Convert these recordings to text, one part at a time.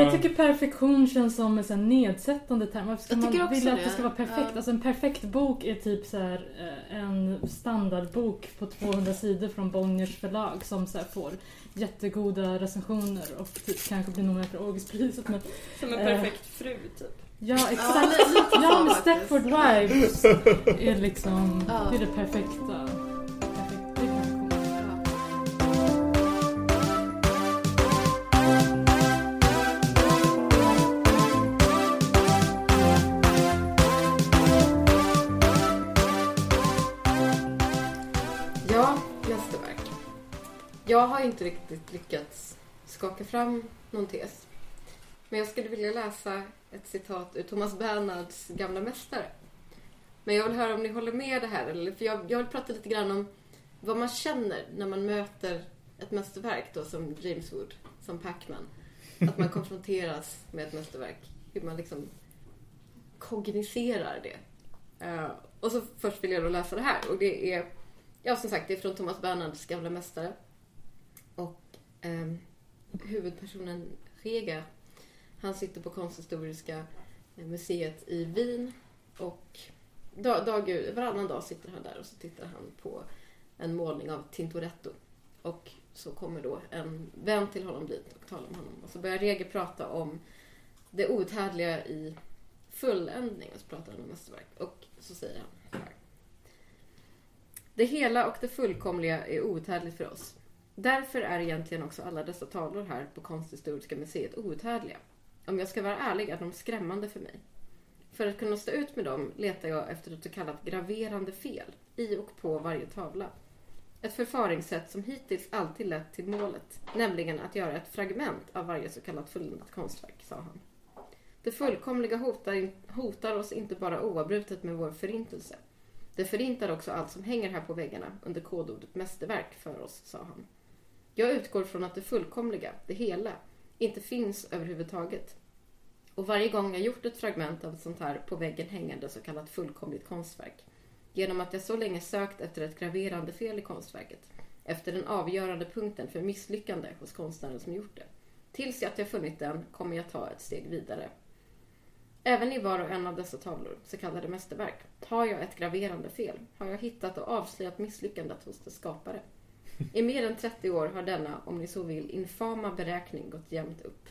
Jag tycker perfektion känns som en sån nedsättande term. Varför ska Jag tycker man också vilja att det. ska vara perfekt? Ja. Alltså en perfekt bok är typ så här, eh, en standardbok på 200 sidor från Bonniers förlag som så här får jättegoda recensioner och typ kanske blir nominerad för Augustpriset. Men Som en Eh. perfekt fru typ. ja, exakt. Ja, men. Stepford Wives är liksom, Ja. det är det perfekta. Jag har inte riktigt lyckats skaka fram någon tes. Men jag skulle vilja läsa ett citat ur Thomas Bernhards gamla mästare. Men jag vill höra om ni håller med det här. Eller, för jag, jag vill prata lite grann om vad man känner när man möter ett mästerverk då, som James Wood, som Pacman. Att man konfronteras med ett mästerverk. Hur man liksom kogniserar det. Uh, och så först vill jag då läsa det här. Och det är Ja, som sagt, det är från Thomas Bernhards gamla mästare eh, huvudpersonen Rega, han sitter på konsthistoriska eh, museet i Wien. Och dag, dag, varannan dag sitter han där och så tittar han på en målning av Tintoretto. Och så kommer då en vän till honom dit och talar med honom. Och så börjar Rege prata om det outhärdliga i fulländning. Och så pratar han om mästerverk. Och så säger han så här. Det hela och det fullkomliga är outhärdligt för oss. Därför är egentligen också alla dessa tavlor här på Konsthistoriska museet outhärdliga. Om jag ska vara ärlig är de skrämmande för mig. För att kunna stå ut med dem letar jag efter ett så kallat graverande fel i och på varje tavla. Ett förfaringssätt som hittills alltid lett till målet, nämligen att göra ett fragment av varje så kallat fulländat konstverk, sa han. Det fullkomliga hotar, hotar oss inte bara oavbrutet med vår förintelse. Det förintar också allt som hänger här på väggarna under kodordet mästerverk för oss, sa han. Jag utgår från att det fullkomliga, det hela, inte finns överhuvudtaget. Och varje gång jag gjort ett fragment av ett sånt här på väggen hängande så kallat fullkomligt konstverk, genom att jag så länge sökt efter ett graverande fel i konstverket, efter den avgörande punkten för misslyckande hos konstnären som gjort det, tills att jag funnit den kommer jag ta ett steg vidare. Även i var och en av dessa tavlor, så kallade mästerverk, har jag ett graverande fel. Har jag hittat och avslöjat misslyckandet hos dess skapare. I mer än 30 år har denna, om ni så vill, infama beräkning gått jämnt upp.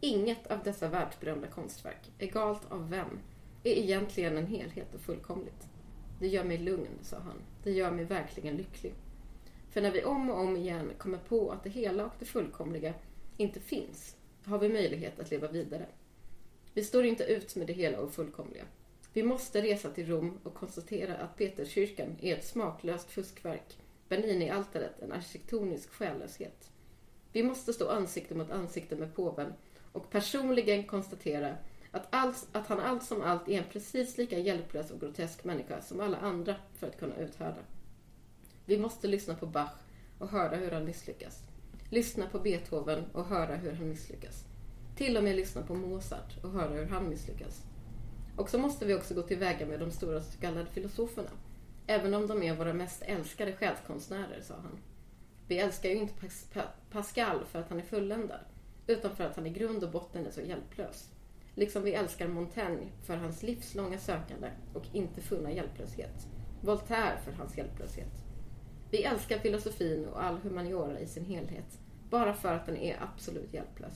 Inget av dessa världsberömda konstverk, egalt av vem, är egentligen en helhet och fullkomligt. Det gör mig lugn, sa han. Det gör mig verkligen lycklig. För när vi om och om igen kommer på att det hela och det fullkomliga inte finns, har vi möjlighet att leva vidare. Vi står inte ut med det hela och fullkomliga. Vi måste resa till Rom och konstatera att Peterskyrkan är ett smaklöst fuskverk, Bernini-altaret en arkitektonisk själlöshet. Vi måste stå ansikte mot ansikte med påven och personligen konstatera att, allt, att han allt som allt är en precis lika hjälplös och grotesk människa som alla andra för att kunna uthärda. Vi måste lyssna på Bach och höra hur han misslyckas. Lyssna på Beethoven och höra hur han misslyckas. Till och med lyssna på Mozart och höra hur han misslyckas. Och så måste vi också gå tillväga med de stora så kallade filosoferna. Även om de är våra mest älskade själskonstnärer, sa han. Vi älskar ju inte Pas- Pa- Pascal för att han är fulländad, utan för att han i grund och botten är så hjälplös. Liksom vi älskar Montaigne för hans livslånga sökande och inte funna hjälplöshet. Voltaire för hans hjälplöshet. Vi älskar filosofin och all humaniora i sin helhet, bara för att den är absolut hjälplös.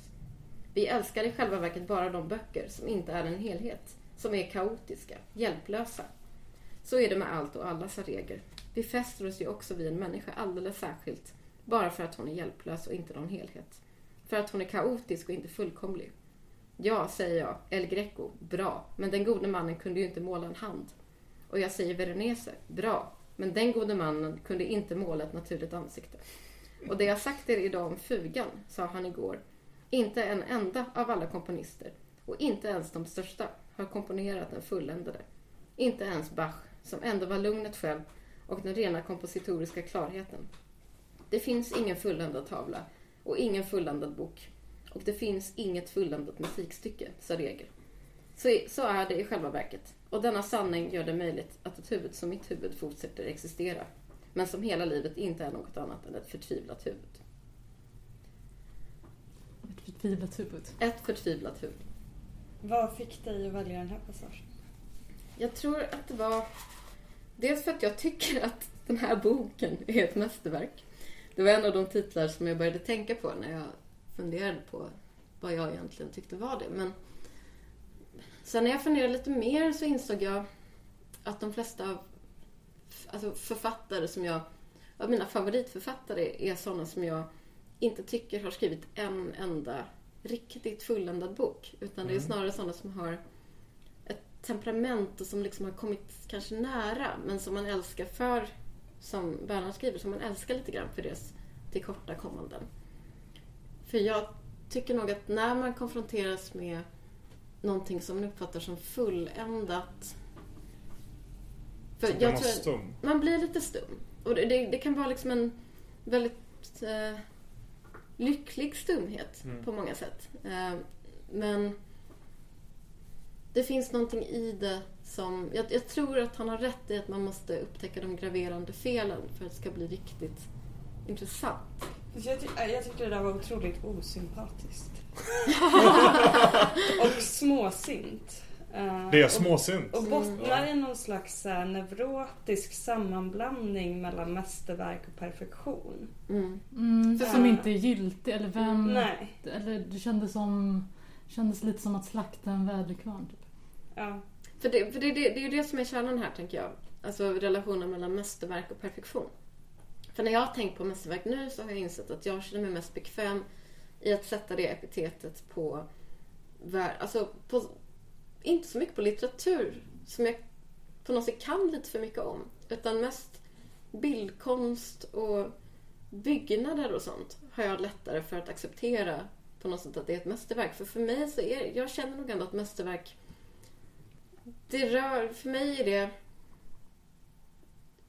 Vi älskar i själva verket bara de böcker som inte är en helhet, som är kaotiska, hjälplösa. Så är det med allt och alla, sa Reger. Vi fäster oss ju också vid en människa alldeles särskilt, bara för att hon är hjälplös och inte någon helhet. För att hon är kaotisk och inte fullkomlig. Ja, säger jag, El Greco, bra, men den gode mannen kunde ju inte måla en hand. Och jag säger Veronese, bra, men den gode mannen kunde inte måla ett naturligt ansikte. Och det jag sagt er idag om Fugan, sa han igår, inte en enda av alla komponister, och inte ens de största, har komponerat den fulländade. Inte ens Bach, som ändå var lugnet själv och den rena kompositoriska klarheten. Det finns ingen fulländad tavla och ingen fulländad bok. Och det finns inget fulländat musikstycke, sa Reger. Så, så är det i själva verket. Och denna sanning gör det möjligt att ett huvud som mitt huvud fortsätter existera. Men som hela livet inte är något annat än ett förtvivlat huvud. Ett förtvivlat huvud. Ett förtvivlat huvud. Vad fick dig att välja den här passagen? Jag tror att det var dels för att jag tycker att den här boken är ett mästerverk. Det var en av de titlar som jag började tänka på när jag funderade på vad jag egentligen tyckte var det. Men sen när jag funderade lite mer så insåg jag att de flesta av alltså författare som jag, av mina favoritförfattare är sådana som jag inte tycker har skrivit en enda riktigt fulländad bok. Utan det är snarare sådana som har temperament och som liksom har kommit kanske nära men som man älskar för, som Bernhard skriver, som man älskar lite grann för deras tillkortakommanden. För jag tycker nog att när man konfronteras med någonting som man uppfattar som fulländat för jag man tror- stum. man blir lite stum. Och det, det, det kan vara liksom en väldigt eh, lycklig stumhet Mm. på många sätt. Eh, men det finns någonting i det som... Jag, jag tror att han har rätt i att man måste upptäcka de graverande felen för att det ska bli riktigt intressant. Jag, ty- jag tyckte det där var otroligt osympatiskt. och småsint. Eh, Det är och- småsint. Och bottnar i någon slags eh, neurotisk sammanblandning mellan mästerverk och perfektion. Mm. Mm, som inte är giltig, eller vem... Nej. Eller det kändes som... kändes lite som att slakta en väderkvarn. Typ. Ja. För, det, för det, det, det är ju det som är kärnan här, tänker jag. Alltså relationen mellan mästerverk och perfektion. För när jag har tänkt på mästerverk nu så har jag insett att jag känner mig mest bekväm i att sätta det epitetet på... Alltså, på inte så mycket på litteratur som jag på något sätt kan lite för mycket om. Utan mest bildkonst och byggnader och sånt har jag lättare för att acceptera på något sätt att det är ett mästerverk. För för mig så är jag känner nog ändå att mästerverk det rör, för mig är det...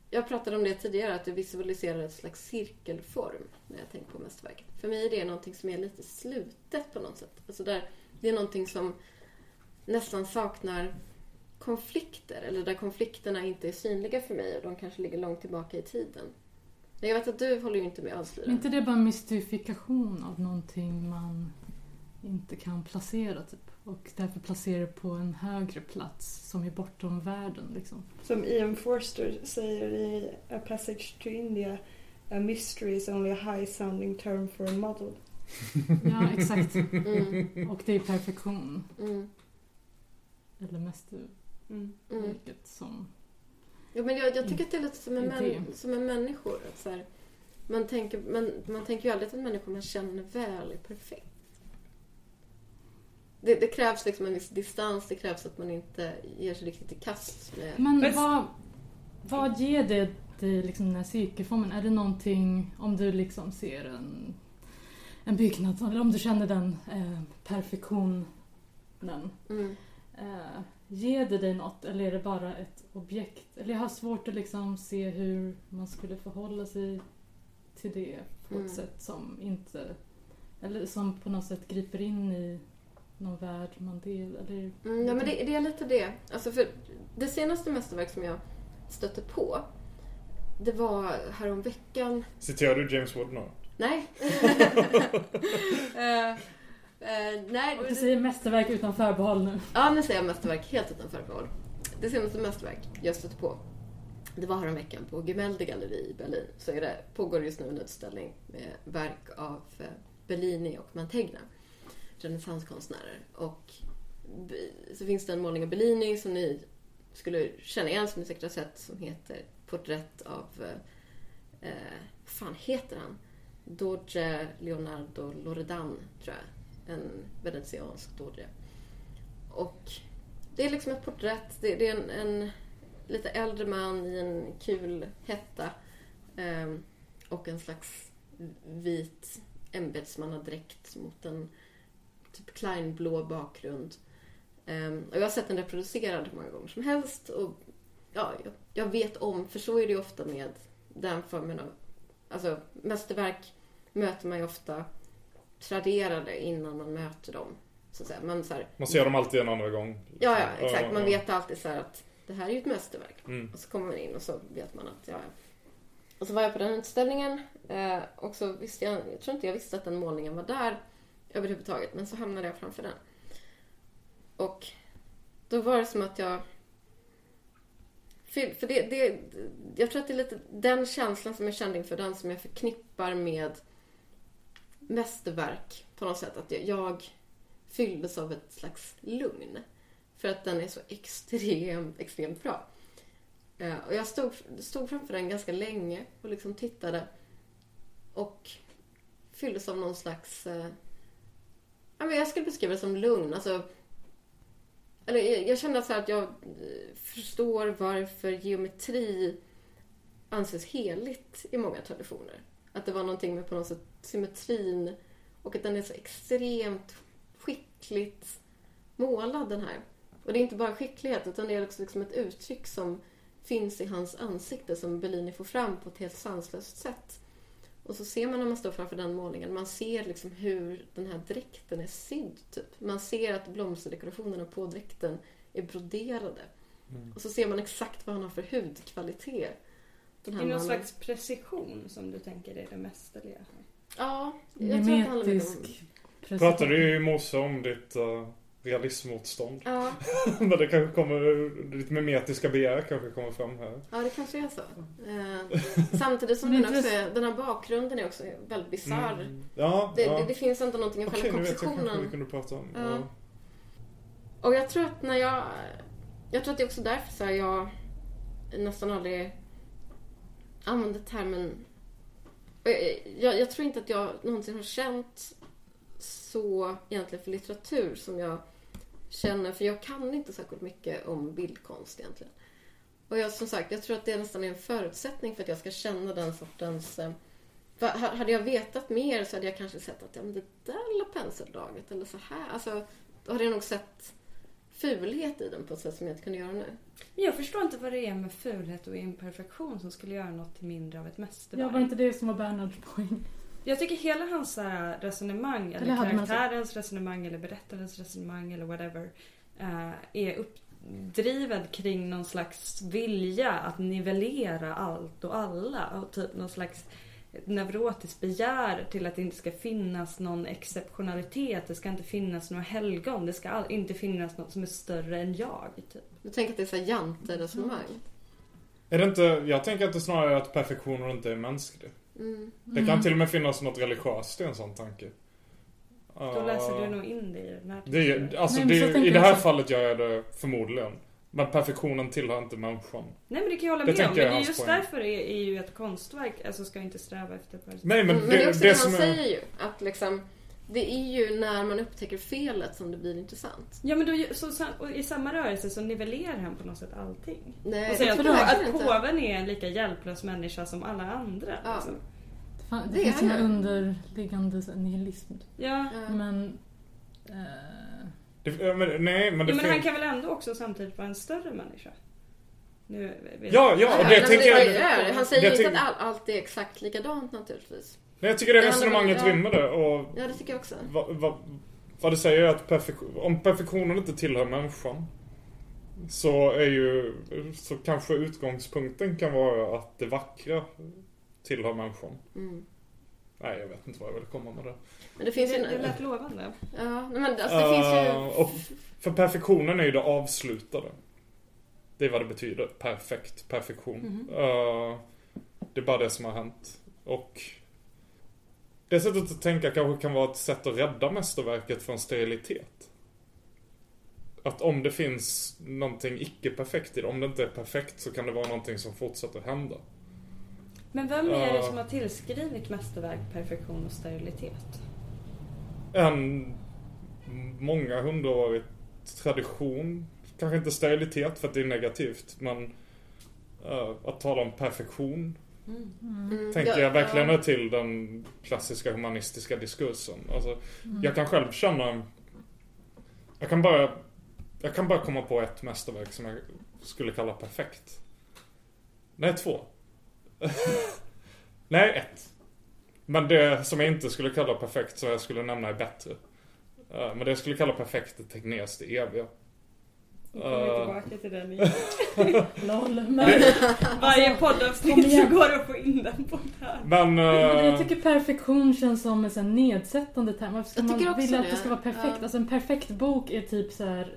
Jag pratade om det tidigare, att det visualiserar ett slags cirkelform när jag tänker på mästerverket. För mig är det någonting som är lite slutet på något sätt. Alltså där, det är någonting som nästan saknar konflikter, eller där konflikterna inte är synliga för mig och de kanske ligger långt tillbaka i tiden. Jag vet att du håller ju inte med alls, Lyra. inte det bara en mystifikation av någonting man inte kan placera typ? Och därför placera det på en högre plats som är bortom världen liksom. Som Ian Forster säger i A Passage to India A mystery is only a high sounding term for a model. Ja, exakt. Mm, Och det är perfektion. mm, Eller mästerverket Mm. mm. som... Ja, men jag, jag tycker att det är lite som en, Idé. män, som en människor. Att så här, man, tänker, man, man tänker ju aldrig att en människa man känner väl är perfekt. Det, det krävs liksom en viss distans, det krävs att man inte ger sig riktigt i kast med... Men vad, vad ger det dig liksom den här cirkelformen? Är det någonting, om du liksom ser en, en byggnad, eller om du känner den eh, perfektionen, Mm. eh, ger det dig något eller är det bara ett objekt? Eller jag har svårt att liksom se hur man skulle förhålla sig till det på ett Mm. sätt som inte, eller som på något sätt griper in i någon värld man del, eller Mm, ja, men det, det är lite det. Alltså för det senaste mästerverk som jag stötte på, det var häromveckan Citerar du James Wood nu? Nej. Eh, eh, nej. Och du säger mästerverk utan förbehåll nu. Ja, nu säger jag mästerverk helt utan förbehåll. Det senaste mästerverk jag stötte på, det var häromveckan på Gemälde galleri i Berlin. Så är det, pågår just nu en utställning med verk av eh, Bellini och Mantegna renässanskonstnärer. Och så finns det en målning av Bellini som ni skulle känna igen, som ni säkert har sett, som heter Porträtt av... Eh, eh vad fan heter han? Doge Leonardo Loredan, tror jag. En venetiansk doge. Och det är liksom ett porträtt. Det, det är en, en lite äldre man i en kul hetta. eh, och en slags vit ämbetsmannadräkt mot en typ kleinblå bakgrund. Ehm, och jag har sett den reproducerad hur många gånger som helst. Och ja, jag, jag vet om, för så är det ju ofta med den formen av... Alltså mästerverk möter man ju ofta traderade innan man möter dem. Så att säga. Man, så här, Man ser dem alltid en andra gång. Ja, ja, exakt. Man vet alltid så här att det här är ju ett mästerverk. Mm. Och så kommer man in och så vet man att, ja, ja. Och så var jag på den utställningen eh, och så visste jag, jag tror inte jag visste att den målningen var där överhuvudtaget, men så hamnade jag framför den. Och då var det som att jag... För det, det, jag tror att det är lite den känslan som jag kände inför den som jag förknippar med mästerverk på något sätt. Att jag, jag fylldes av ett slags lugn. För att den är så extremt, extremt bra. Eh, och jag stod, stod framför den ganska länge och liksom tittade. Och fylldes av någon slags... Eh, Ja, men jag skulle beskriva det som lugn. Alltså, eller jag, jag känner så här att jag eh, förstår varför geometri anses heligt i många traditioner. Att det var någonting med på något sätt symmetrin och att den är så extremt skickligt målad den här. Och det är inte bara skicklighet utan det är också liksom ett uttryck som finns i hans ansikte som Bellini får fram på ett helt sanslöst sätt. Och så ser man när man står framför den målningen, man ser liksom hur den här dräkten är sydd. Typ. Man ser att blomsterdekorationerna på dräkten är broderade. Mm. Och så ser man exakt vad han har för hudkvalitet. Den här någon mannen. slags precision som du tänker är det mästerliga. Ja, jag tror att det handlar om... Mimetisk Pratade ju i morse om ditt uh, realismmotstånd. Ja, Men det kanske kommer, ditt mimetiska begär kanske kommer fram här. ja, det kanske är så. Eh, samtidigt som den, också är, den här bakgrunden är också väldigt bisarr. Mm. Ja, Det, ja. det, det finns ändå någonting i Okej, själva nu kompositionen. vi kunde prata om. Ja. Ja. Och jag tror att när jag... Jag tror att det är också därför så här, jag nästan aldrig använder termen... jag, jag tror inte att jag någonsin har känt så egentligen för litteratur som jag känner, för jag kan inte särskilt mycket om bildkonst egentligen. Och jag, som sagt, jag tror att det nästan är en förutsättning för att jag ska känna den sortens... eh, för ha- hade jag vetat mer så hade jag kanske sett att ja, men det där lilla penseldraget eller så här. Alltså, då hade jag nog sett fulhet i den på ett sätt som jag inte kunde göra nu. Men jag förstår inte vad det är med fulhet och imperfektion som skulle göra något till mindre av ett mästerverk. Ja, var inte det som var Bernhards poäng? Jag tycker hela hans så här, resonemang, eller, Eller så- karaktärens resonemang eller berättarens resonemang eller whatever, eh, är uppdriven kring någon slags vilja att nivellera allt och alla. Och typ någon slags neurotiskt begär till att det inte ska finnas någon exceptionalitet. Det ska inte finnas några helgon. Det ska inte finnas något som är större än jag. Typ. Du tänker att det är så här jante-resonemang? Är det inte, jag tänker att det snarare är att perfektionen inte är mänsklig. Mm. Det kan till och med finnas något religiöst i en sån tanke. Då läser du nog in det i den här Det är, alltså Nej, men det, I det här så- fallet gör jag det förmodligen. Men perfektionen tillhör inte människan. Nej men det kan jag hålla Det med om. Men det är just poäng. därför är, är ju ett konstverk, alltså ska inte sträva efter perfektion. Nej men, Mm, det, det är också det, det, han är... säger ju. Att liksom, det är ju när man upptäcker felet som det blir intressant. Ja men då, så, så, och i samma rörelse så nivellerar han på något sätt allting. Nej, Och säger att, att inte. påven är en lika hjälplös människa som alla andra. Ja. Liksom. Det, det, Det finns är en underliggande nihilism. Ja. Ja. Men... Eh, Det, ja, men, nej men det ja, men han kan väl ändå också samtidigt vara en större människa? Nu Ja, ja, och det han, tänker säger, jag... han säger jag inte att all, allt är exakt likadant naturligtvis. Nej, jag tycker det Det resonemanget ja. rymmer det och Ja, det tycker jag också. vad, vad, vad det säger är att perfektion, om perfektionen inte tillhör människan så är ju, så kanske utgångspunkten kan vara att det vackra tillhör människan. Mm. Nej, jag vet inte vad jag vill komma med det. Men det finns ju... det, det lät lovande. Ja, men alltså det finns ju... Eh, och för perfektionen är ju det avslutade. Det är vad det betyder. Perfekt, perfektion. Mhm. Eh, det är bara det som har hänt. Och det sättet att tänka kanske kan vara ett sätt att rädda mästerverket från sterilitet. Att om det finns någonting icke-perfekt i det, om det inte är perfekt så kan det vara någonting som fortsätter hända. Men vem är det som har tillskrivit mästerverk perfektion och sterilitet? En många hundraårig tradition, kanske inte sterilitet för att det är negativt, men eh, att tala om perfektion Mm, tänker ja, jag verkligen ja. är till den klassiska humanistiska diskursen. Alltså, Mm. Jag kan själv känna... Jag kan bara... Jag kan bara komma på ett mästerverk som jag skulle kalla perfekt. Nej, två. Nej, ett. Men det som jag inte skulle kalla perfekt, som jag skulle nämna är bättre. Eh, Men det jag skulle kalla perfekt är Tegnérs Det eviga. Nu kommer vi Eh, tillbaka till den igen. LOL. Men, Varje Kom poddavsnitt så går det att få in den på det här. Men... men eh, jag tycker perfektion känns som en sån nedsättande term. Varför ska Jag tycker man vilja att det. ska vara perfekt? Ja. Alltså en perfekt bok är typ så här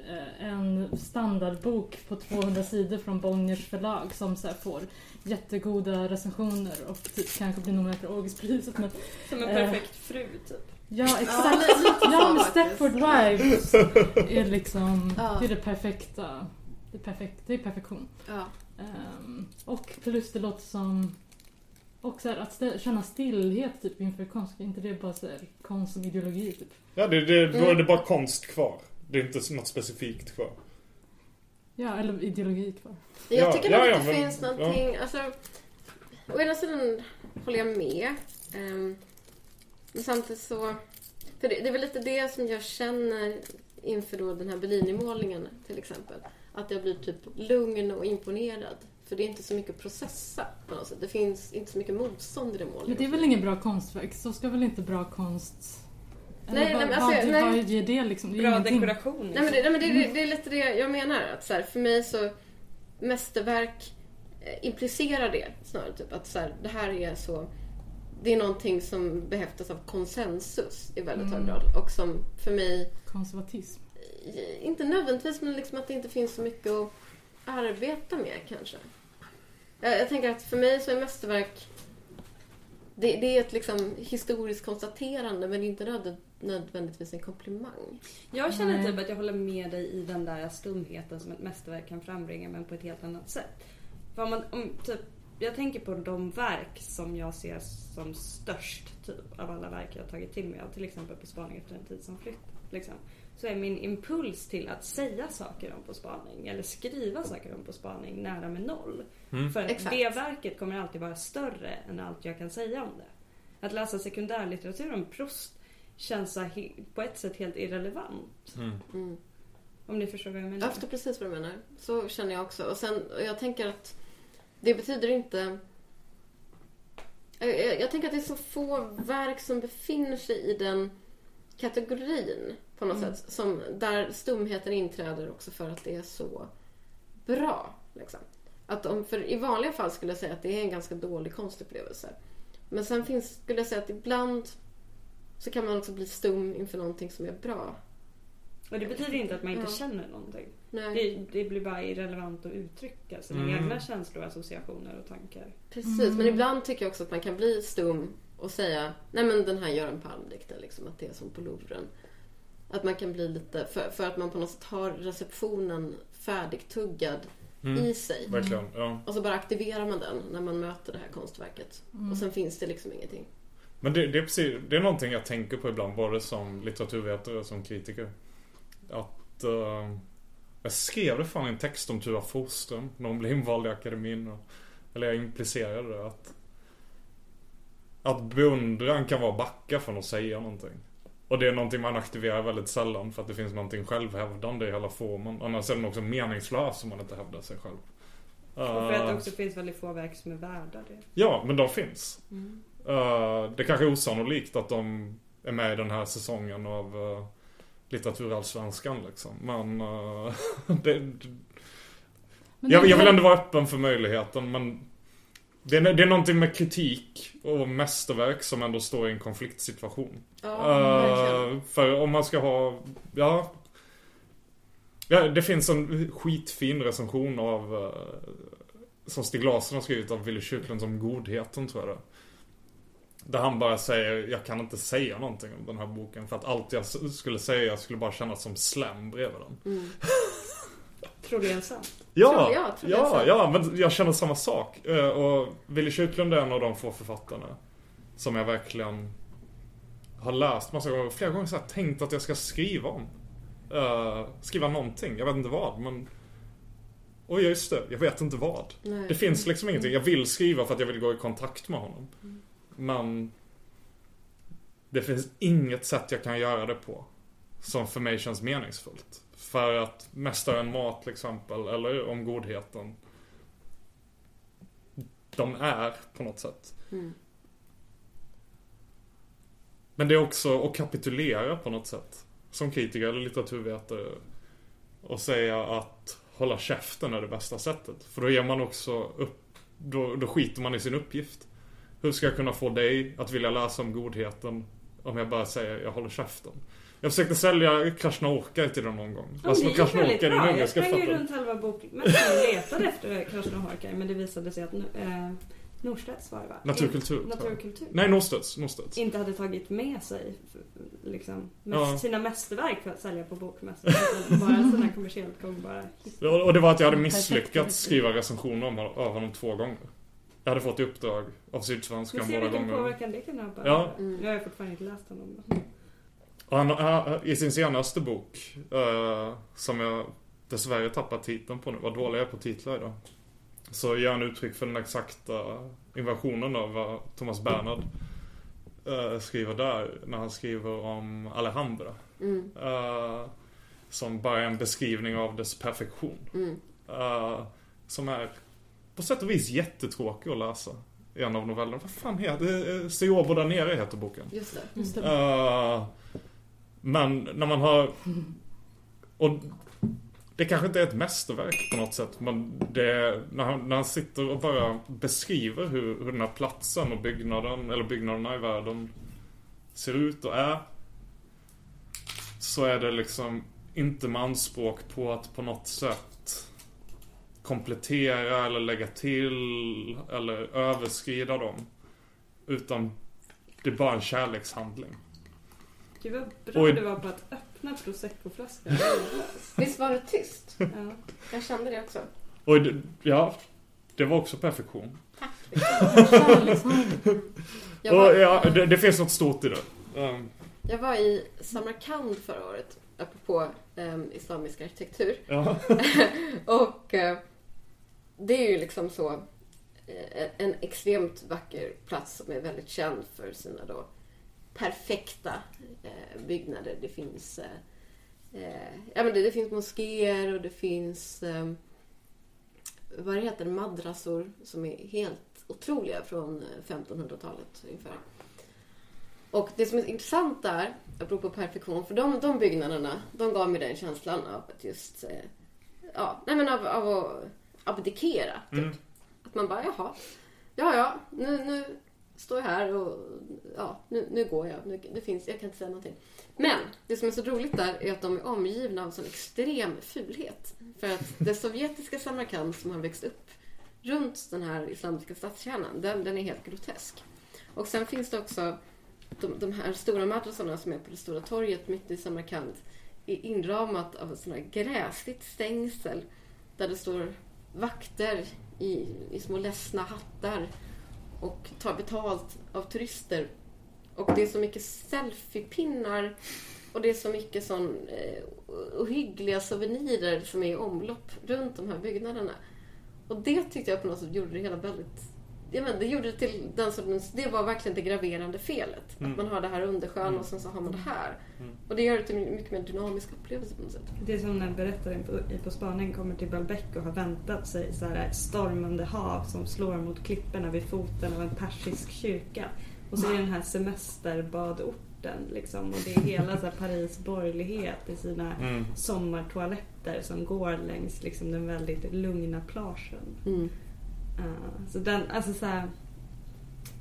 eh, en standardbok på 200 sidor från Bonniers förlag som så här får jättegoda recensioner och typ kanske blir nominerad för Augustpriset. Men Som en Eh. perfekt fru typ. Ja, Ja, exakt. lite så Ja, men. Stepford Wives är liksom, Ja. det är det perfekta. Det är, perfekt, det är perfektion. Ja. Ehm, och plus det låter som... Och så här, att stä- känna stillhet typ inför konst, är inte det bara så här, konst som ideologi typ? Ja, det, det, då är Mm. det bara konst kvar. Det är inte något specifikt kvar. Ja, eller ideologi kvar. Jag Ja, tycker ja, nog ja, att det men- finns någonting, alltså... Å ena sidan håller jag med. ehm, men samtidigt så... För det, det är väl lite det som jag känner inför då den här Bellini-målningen till exempel. Att jag blir typ lugn och imponerad. För det är inte så mycket att processa på något sätt. Det finns inte så mycket motstånd i den målningen. Men det är väl ingen bra konstverk? Så ska väl inte bra konst... Eller Nej, vad, nej, men alltså, vad, nej. vad ger det liksom? Det är Bra ingenting. dekoration. Nej men, det, nej, men det, det, det är lite det jag menar. Att så här, för mig så mästerverk eh, implicerar det snarare. Typ, att så här, det här är så... Det är någonting som behäftas av konsensus i väldigt hög Mm. grad. Och som för mig, Konservatism. inte nödvändigtvis, men liksom att det inte finns så mycket att arbeta med kanske. Jag, jag tänker att för mig så är mästerverk det, det är ett liksom historiskt konstaterande men det är inte nöd, nödvändigtvis en komplimang. Jag känner Nej. typ att jag håller med dig i den där stumheten som ett mästerverk kan frambringa men på ett helt annat sätt. För om man, om, typ, jag tänker på de verk som jag ser som störst typ, av alla verk jag har tagit till mig av. Till exempel På spaning efter en tid som flytt. Liksom. Så är min impuls till att säga saker om På spaning eller skriva saker om På spaning nära med noll. Mm. För att Exakt. det verket kommer alltid vara större än allt jag kan säga om det. Att läsa sekundärlitteratur om Proust känns på ett sätt helt irrelevant. Mm. Om ni förstår vad jag Jag menar. förstår precis vad du menar. Så känner jag också. Och sen, och jag tänker att det betyder inte... Jag, jag, jag tänker att det är så få verk som befinner sig i den kategorin på något Mm. sätt. Som, där stumheten inträder också för att det är så bra. Liksom. Att om, för I vanliga fall skulle jag säga att det är en ganska dålig konstupplevelse. Men sen finns, skulle jag säga att ibland så kan man också bli stum inför någonting som är bra. Och det betyder inte att man inte Ja. känner någonting. Nej. Det, det blir bara irrelevant att uttrycka sina Mm. egna känslor, associationer och tankar. Precis, Mm. men ibland tycker jag också att man kan bli stum och säga nej men den här Göran Palm-dikten, liksom, att det är som på Louvren. Att man kan bli lite, för, för att man på något sätt har receptionen färdigtuggad Mm. i sig. Verkligen, ja. Och så bara aktiverar man den när man möter det här konstverket. Mm. Och sen finns det liksom ingenting. Men det, det, är precis, det är någonting jag tänker på ibland, både som litteraturvetare och som kritiker. Att... eh, jag skrev det fan en text om Tua Forsström när hon blev invald i akademin. Och, eller jag implicerade det att... Att beundran kan vara backa från att säga någonting. Och det är någonting man aktiverar väldigt sällan för att det finns någonting självhävdande i hela formen. Annars är den också meningslös om man inte hävdar sig själv. Och för att det Eh, också finns väldigt få verk som är värda det. Ja, men de finns. Mm. Eh, det kanske är osannolikt att de är med i den här säsongen av uh, litteraturallsvenskan liksom. Men uh, det, Men jag, jag vill ändå vara öppen för möjligheten men det är, det är någonting med kritik och mästerverk som ändå står i en konfliktsituation. Ja, verkligen. för om man ska ha, ja. Ja, det finns en skitfin recension av eh, som Stig Larsson har skrivit av Willy Kyrklund som Godheten tror jag det. Där han bara säger, jag kan inte säga någonting om den här boken för att allt jag skulle säga skulle bara kännas som slam bredvid den. Mm. Tror du sant? Ja, Tror jag, tror jag ja, så. ja, men jag känner samma sak. Eh, Och Willy Kyrklund är en av de få författarna som jag verkligen har läst massa gånger. Flera gånger så här, tänkt att jag ska skriva om. Eh, skriva någonting, jag vet inte vad, men... Och just det, jag vet inte vad. Nej. Det finns liksom ingenting. Jag vill skriva för att jag vill gå i kontakt med honom. Men det finns inget sätt jag kan göra det på som för mig känns meningsfullt. För att Mästaren Mat till exempel, eller om Godheten. De är på något sätt. Mm. Men det är också att kapitulera på något sätt. Som kritiker eller litteraturvetare. Och säga att hålla käften är det bästa sättet. För då ger man också upp, då, då skiter man i sin uppgift. Hur ska jag kunna få dig att vilja läsa om godheten om jag bara säger jag håller käften? Jag försökte sälja Krasnaorka till den någon gång. Ja, Alltså det gick väldigt bra. Jag sprang ju runt halva bokmässan och letade efter Krasnohorkaj men det visade sig att eh, Norstedts var det va? Naturkultur. Naturkultur. Nej, Norstedts. Norstedts. Inte hade tagit med sig liksom, Ja. sina mästerverk för att sälja på bokmässan. bara sådana kommersiellt gångbara. Och det var att jag hade misslyckats skriva recensioner om, av honom två gånger. Jag hade fått i uppdrag av Sydsvenskan se båda vilken gånger. påverkan det kan ha på Ja. Mm. Jag har fortfarande inte läst honom. Och han, han, I sin senaste bok, eh, som jag dessvärre tappat titeln på nu, vad dålig jag är på titlar idag. Så ger han uttryck för den exakta inversionen av vad Thomas Bernhard eh, skriver där, när han skriver om Alejandra. Mm. Eh, som bara är en beskrivning av dess perfektion. Mm. Eh, som är på sätt och vis jättetråkig att läsa. En av novellerna. Vad fan heter det? Seobo där nere heter boken. Just det. Just det. Eh, men när man har... Och det kanske inte är ett mästerverk på något sätt. Men det är, när, han, när han sitter och bara beskriver hur, hur den här platsen och byggnaden, eller byggnaderna i världen ser ut och är. Så är det liksom inte med anspråk på att på något sätt komplettera eller lägga till eller överskrida dem. Utan det är bara en kärlekshandling. Gud vad bra Oj. du var på att öppna proseccoflaskan. Visst var det tyst? ja. Jag kände det också. Och det, ja, det var också perfektion. Och var, ja, det, det finns något stort i det. Um, jag var i Samarkand förra året, apropå um, islamisk arkitektur. ja. Och eh, det är ju liksom så eh, en extremt vacker plats som är väldigt känd för sina då perfekta eh, byggnader. Det finns ja, men det, det finns moskéer och det finns eh, vad det heter, madrasor som är helt otroliga från eh, 1500-talet ungefär. Och det som är intressant där, apropå perfektion, för de, de byggnaderna, de gav mig den känslan av att just eh, ja, nej men av, av att abdikera. Typ. Mm. Att man bara, jaha, ja, ja, nu, nu står jag här och ja, nu, nu går jag. Nu, det finns, jag kan inte säga någonting. Men det som är så roligt där är att de är omgivna av sån extrem fulhet. För att det sovjetiska Samarkand som har växt upp runt den här islamiska stadskärnan, den, den är helt grotesk. Och sen finns det också de, de här stora madrasarna som är på det stora torget mitt i Samarkand är inramat av ett sånt här gräsligt stängsel där det står vakter i, i små ledsna hattar och tar betalt av turister. Och det är så mycket selfiepinnar och det är så mycket sån eh, ohyggliga souvenirer som är i omlopp runt de här byggnaderna. Och det tyckte jag på något sätt gjorde det hela väldigt... Jag men, det gjorde det till den sortens... Det var verkligen det graverande felet. Mm. Att man har det här under sjön och sen så har man det här. Och det gör det till en mycket mer dynamisk upplevelse på något sätt. Det är som när berättaren på, i På spaning kommer till Balbec och har väntat sig så här stormande hav som slår mot klipporna vid foten av en persisk kyrka. Och så är det den här semesterbadorten liksom. Och det är hela så här Paris borgerlighet i sina Mm. sommartoaletter som går längs liksom den väldigt lugna plagen. Uh, så den, alltså så här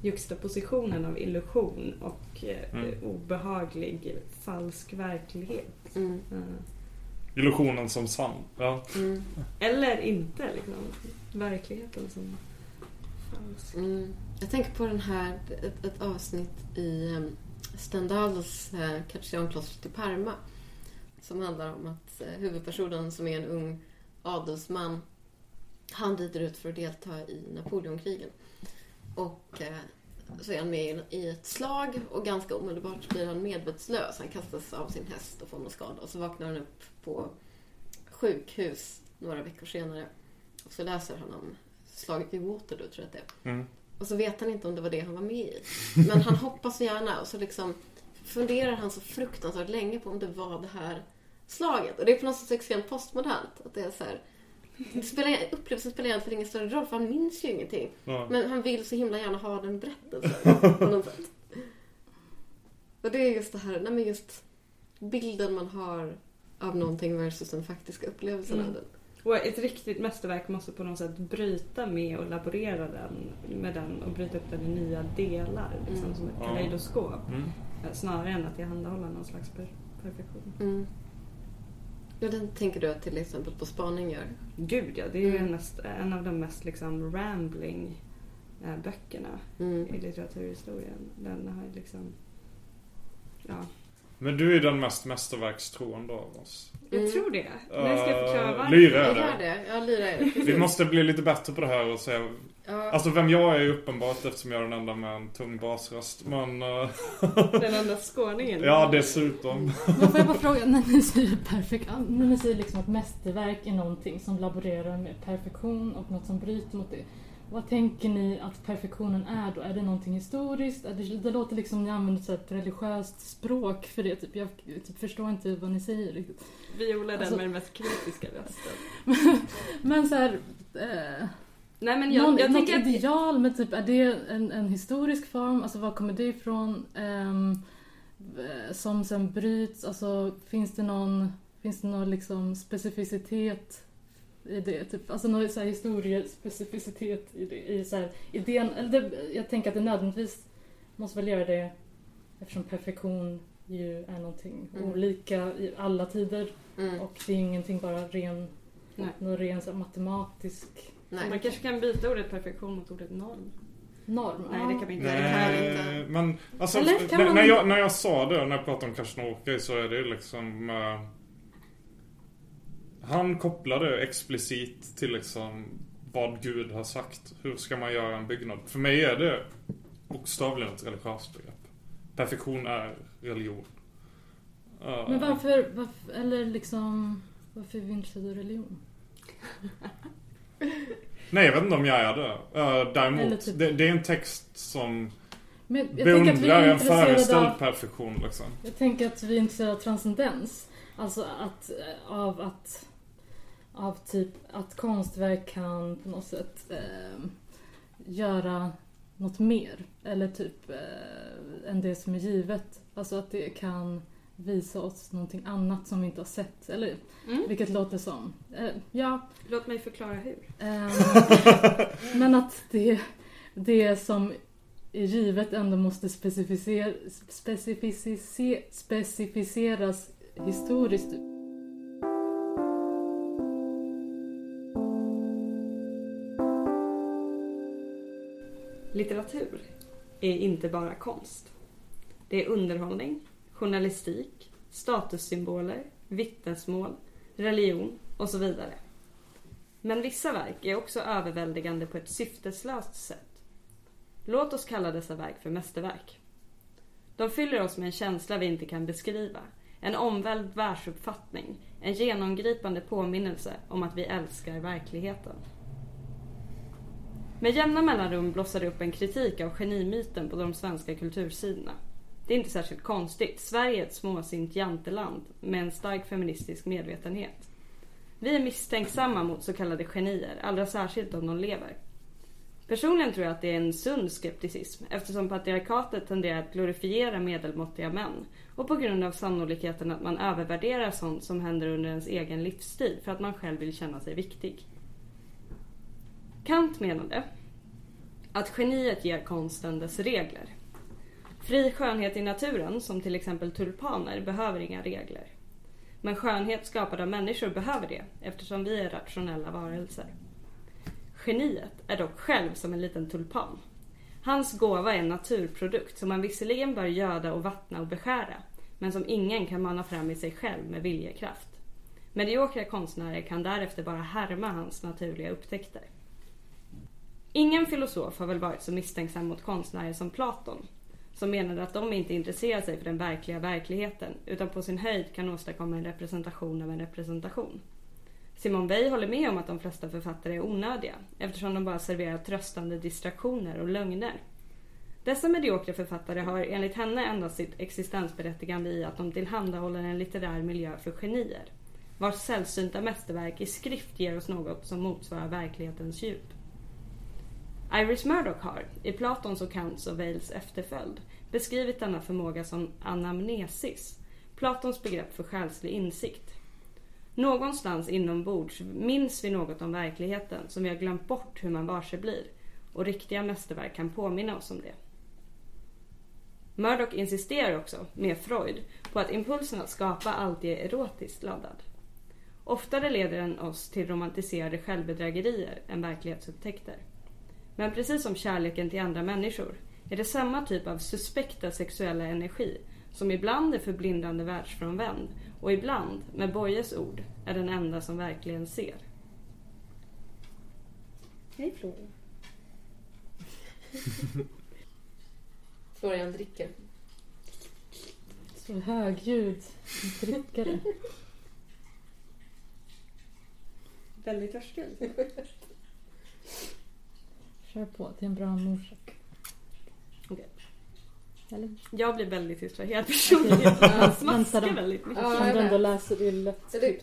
juxtapositionen av illusion och eh, Mm. obehaglig falsk verklighet. Mm. Uh, Illusionen som sann. Ja. Mm. eller inte liksom. Verkligheten som falsk. Mm. Jag tänker på den här, ett, ett avsnitt i um, Stendhals uh, i Parma. Som handlar om att huvudpersonen som är en ung adelsman han rider ut för att delta i Napoleonkrigen. Och uh, så är han med i ett slag och ganska omedelbart blir han medvetslös. Han kastas av sin häst och får någon skada och så vaknar han upp på sjukhus några veckor senare. Och så läser han om slaget vid Waterloo, tror jag att det är. Mm. Och så vet han inte om det var det han var med i. Men han hoppas så gärna och så liksom funderar han så fruktansvärt länge på om det var det här slaget. Och det är på något sätt extremt postmodernt. Att det är så här, det spelar, upplevelsen spelar egentligen ingen större roll för han minns ju ingenting. Ja. Men han vill så himla gärna ha den berättelsen på något sätt. Och det är just det här, nej men just bilden man har av någonting versus den faktiska upplevelsen Mm. av den. Och ett riktigt mästerverk måste på något sätt bryta med och laborera den, med den och bryta upp den i nya delar. Liksom, Mm. Som ett kaleidoskop. Mm. Snarare än att tillhandahålla någon slags per- perfektion. Ja, den tänker du att till exempel På spaning gör? Gud ja, det är ju Mm. en, mest, en av de mest liksom rambling eh, böckerna Mm. i litteraturhistorien. Den har ju liksom... Ja, Men du är den mest mästerverkstroende av oss. jag Mm. tror det. Nu ska jag förklara Uh, varför. Lyra Jag är det. Ja, Lyra är det. Vi måste bli lite bättre på det här och säga... Ja, Alltså vem jag är är uppenbart eftersom jag är den enda med en tung basröst. Men... eh, Den enda skåningen. ja, dessutom. Men får jag bara fråga, när ni säger perfekt, när ni säger liksom att mästerverk är någonting som laborerar med perfektion och något som bryter mot det. Vad tänker ni att perfektionen är då? Är det någonting historiskt? Är det, det låter liksom ni använder så ett religiöst språk för det. Typ. Jag typ förstår inte vad ni säger riktigt. Viola är den Alltså- med den mest kritiska rösten. Men så här, eh, Nej men jag, någon, jag något att... ideal, men typ är det en, en historisk form? Alltså var kommer det ifrån? Eh, som sen bryts? Alltså finns det någon, finns det någon liksom specificitet i det? Typ, alltså någon så här historiespecificitet i det? I så här, idén, eller det, jag tänker att det nödvändigtvis måste väl göra det eftersom perfektion ju är någonting Mm. olika i alla tider mm. och det är ingenting bara ren, Nej. någon ren så matematisk Nej. Man kanske kan byta ordet perfektion mot ordet norm. norm. Nej, det kan vi inte. Nej, det kan jag Nej, inte. men alltså Eller kan när, man- när, jag, när jag sa det, när jag pratade om Kashnokij så är det liksom... eh, han kopplade explicit till liksom vad Gud har sagt. Hur ska man göra en byggnad? För mig är det bokstavligen ett religiöst begrepp. Perfektion är religion. Eh, Men varför, varför eller liksom, varför är vi intresserade av religion? Nej, jag vet inte om jag är det. Uh, Eller däremot, typ- det, det är en text som Men jag beundrar en föreställd av, perfektion liksom. jag tänker att vi är intresserade av transcendens. Alltså att, eh, av att, av typ att konstverk kan på något sätt eh, göra något mer. Eller typ eh, än det som är givet. Alltså att det kan visa oss någonting annat som vi inte har sett. Eller Mm. vilket låter som. Eh, ja, Låt mig förklara hur. Ehm, men att det, det som är givet ändå måste specificer, specifice, specificeras historiskt. Litteratur är inte bara konst. Det är underhållning, journalistik, statussymboler, vittnesmål, religion och så vidare. Men vissa verk är också överväldigande på ett syfteslöst sätt. Låt oss kalla dessa verk för mästerverk. De fyller oss med en känsla vi inte kan beskriva, en omvälvd världsuppfattning, en genomgripande påminnelse om att vi älskar verkligheten. Med jämna mellanrum blossar det upp en kritik av genimyten på de svenska kultursidorna. Det är inte särskilt konstigt. Sverige är ett småsint janteland med en stark feministisk medvetenhet. Vi är misstänksamma mot så kallade genier, allra särskilt om de lever. Personligen tror jag att det är en sund skepticism eftersom patriarkatet tenderar att glorifiera medelmåttiga män och på grund av sannolikheten att man övervärderar sånt som händer under ens egen livstid för att man själv vill känna sig viktig. Kant menade att geniet ger konsten dess regler. Fri skönhet i naturen, som till exempel tulpaner, behöver inga regler. Men skönhet skapad av människor behöver det, eftersom vi är rationella varelser. Geniet är dock själv som en liten tulpan. Hans gåva är en naturprodukt som man visserligen bör göda och vattna och beskära, men som ingen kan mana fram i sig själv med viljekraft. Mediokra konstnärer kan därefter bara härma hans naturliga upptäckter. Ingen filosof har väl varit så misstänksam mot konstnärer som Platon, som menade att de inte intresserar sig för den verkliga verkligheten utan på sin höjd kan åstadkomma en representation av en representation. Simon Weil håller med om att de flesta författare är onödiga eftersom de bara serverar tröstande distraktioner och lögner. Dessa mediokra författare har enligt henne endast sitt existensberättigande i att de tillhandahåller en litterär miljö för genier vars sällsynta mästerverk i skrift ger oss något som motsvarar verklighetens djup. Iris Murdoch har, i Platons och Kants och Wales efterföljd, beskrivit denna förmåga som anamnesis, Platons begrepp för själslig insikt. Någonstans inombords minns vi något om verkligheten som vi har glömt bort hur man varse blir och riktiga mästerverk kan påminna oss om det. Murdoch insisterar också, med Freud, på att impulsen att skapa alltid är erotiskt laddad. Oftare leder den oss till romantiserade självbedrägerier än verklighetsupptäckter. Men precis som kärleken till andra människor är det samma typ av suspekta sexuella energi som ibland är förblindande världsfrånvänd och ibland, med Boyes ord, är den enda som verkligen ser. Hej Florian. Florian dricker. Så högljud drickare. Väldigt törstig. Kör på till en bra morsak. Okej. Eller? Jag blir väldigt distraherad personligen. Jag smaskar väldigt mycket. Ja, jag ändå läser det är lätt Så det-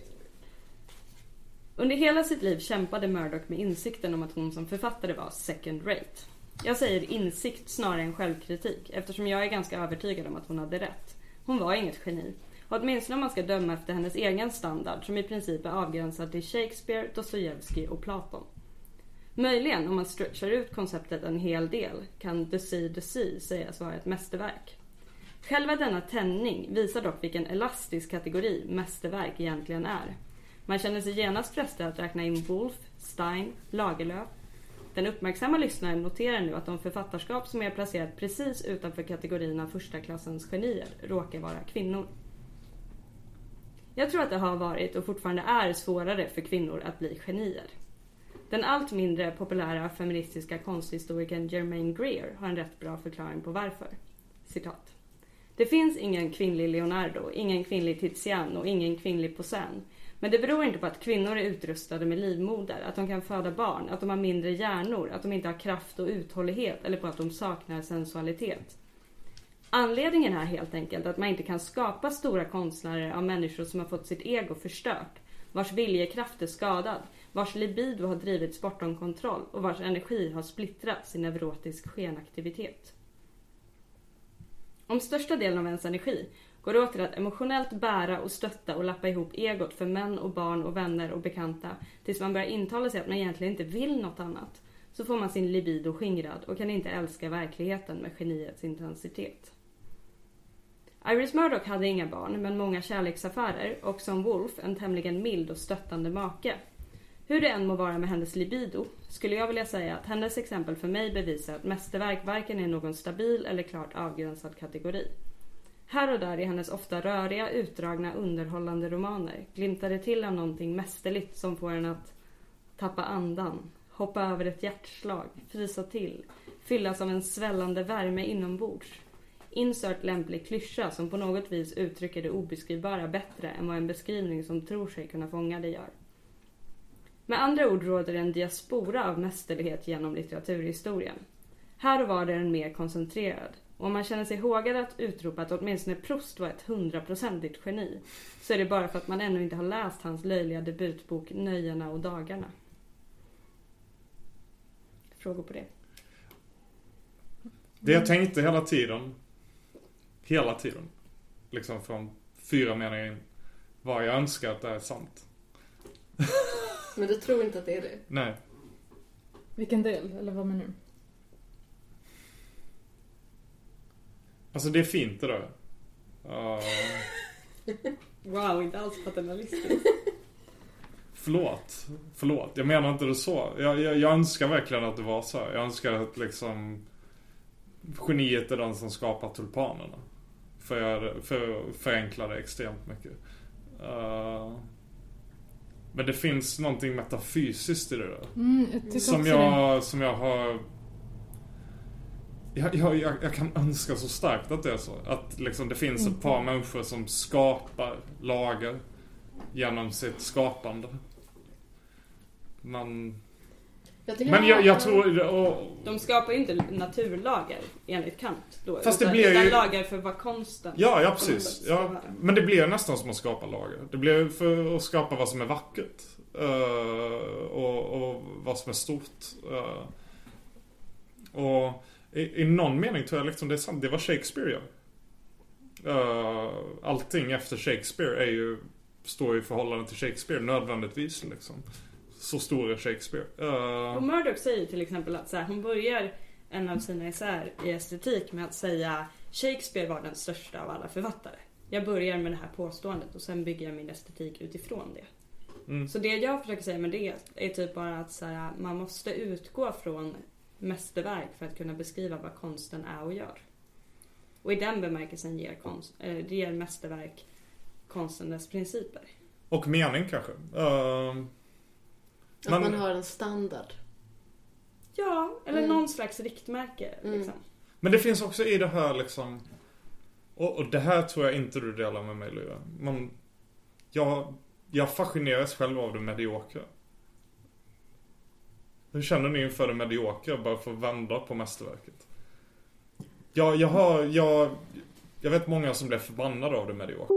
Under hela sitt liv kämpade Murdoch med insikten om att hon som författare var second rate. Jag säger insikt snarare än självkritik eftersom jag är ganska övertygad om att hon hade rätt. Hon var inget geni. Och åtminstone om man ska döma efter hennes egen standard som i princip är avgränsad till Shakespeare, Dostojevskij och Platon. Möjligen, om man stretchar ut konceptet en hel del, kan The Sea the Sea sägas vara ett mästerverk. Själva denna tändning visar dock vilken elastisk kategori mästerverk egentligen är. Man känner sig genast frestad att räkna in Wolf, Stein, Lagerlöf. Den uppmärksamma lyssnaren noterar nu att de författarskap som är placerat precis utanför kategorin av första klassens genier råkar vara kvinnor. Jag tror att det har varit och fortfarande är svårare för kvinnor att bli genier. Den allt mindre populära feministiska konsthistorikern Germaine Greer har en rätt bra förklaring på varför. Citat. Det finns ingen kvinnlig Leonardo, ingen kvinnlig Tizian och ingen kvinnlig Poussin. Men det beror inte på att kvinnor är utrustade med livmoder, att de kan föda barn, att de har mindre hjärnor, att de inte har kraft och uthållighet eller på att de saknar sensualitet. Anledningen är helt enkelt att man inte kan skapa stora konstnärer av människor som har fått sitt ego förstört, vars viljekraft är skadad, vars libido har drivits bortom kontroll och vars energi har splittrats i neurotisk skenaktivitet. Om största delen av ens energi går åt till att emotionellt bära och stötta och lappa ihop egot för män och barn och vänner och bekanta tills man börjar intala sig att man egentligen inte vill något annat så får man sin libido skingrad och kan inte älska verkligheten med geniets intensitet. Iris Murdoch hade inga barn men många kärleksaffärer och som Wolf en tämligen mild och stöttande make. Hur det än må vara med hennes libido skulle jag vilja säga att hennes exempel för mig bevisar att mästerverk varken är någon stabil eller klart avgränsad kategori. Här och där i hennes ofta röriga, utdragna, underhållande romaner glimtar det till av någonting mästerligt som får en att tappa andan, hoppa över ett hjärtslag, frysa till, fyllas av en svällande värme inombords. Insert lämplig klyscha som på något vis uttrycker det obeskrivbara bättre än vad en beskrivning som tror sig kunna fånga det gör. Med andra ord råder en diaspora av mästerlighet genom litteraturhistorien. Här och var är den mer koncentrerad. Och om man känner sig hågad att utropa att åtminstone Proust var ett hundraprocentigt geni så är det bara för att man ännu inte har läst hans löjliga debutbok Nöjena och dagarna. Frågor på det? Det jag tänkte hela tiden, hela tiden, liksom från fyra meningar in, var jag önskar att det är sant. Men du tror inte att det är det? Nej. Vilken del? Eller vad menar du? Alltså det är fint det där. Uh, Wow, inte alls paternalistiskt. förlåt. Förlåt. Jag menar inte det så. Jag, jag, jag önskar verkligen att det var så. Jag önskar att liksom geniet är den som skapar tulpanerna. För, för förenkla det extremt mycket. Uh, men det finns någonting metafysiskt i det där. Mm, jag Som jag, som jag har... Jag, jag, jag, jag kan önska så starkt att det är så. Att liksom det finns ett par människor som skapar lager genom sitt skapande. Men, Jag men det jag, jag tror... Och, De skapar ju inte naturlager enligt Kant då. Fast det utan, blir utan ju- lager för vad konsten ja, ja precis. Ja, vara. men det blir nästan som att skapa lager. Det blir för att skapa vad som är vackert. eh, och, och vad som är stort. eh. och i, i någon mening tror jag liksom det är sant. Det var Shakespeare gör. Uh, allting efter Shakespeare är ju, står i förhållande till Shakespeare nödvändigtvis liksom. Så stor är Shakespeare. Eh, Och Murdoch säger till exempel att så här, hon börjar en av sina essäer i estetik med att säga Shakespeare var den största av alla författare. Jag börjar med det här påståendet och sen bygger jag min estetik utifrån det. Mm. Så det jag försöker säga med det är typ bara att så här, man måste utgå från mästerverk för att kunna beskriva vad konsten är och gör. Och i den bemärkelsen ger, konst, äh, ger mästerverk konsten dess principer. och mening kanske. Eh, Att man- man har en standard. Ja, eller Mm. någon slags riktmärke. Mm. Liksom. Men det finns också i det här liksom Och, och det här tror jag inte du delar med mig Lyra. Men jag, jag fascineras själv av det mediokra. Hur känner ni inför det mediokra bara för att vända på mästerverket? Jag, jag har, jag, jag vet många som blev förbannade av det mediokra.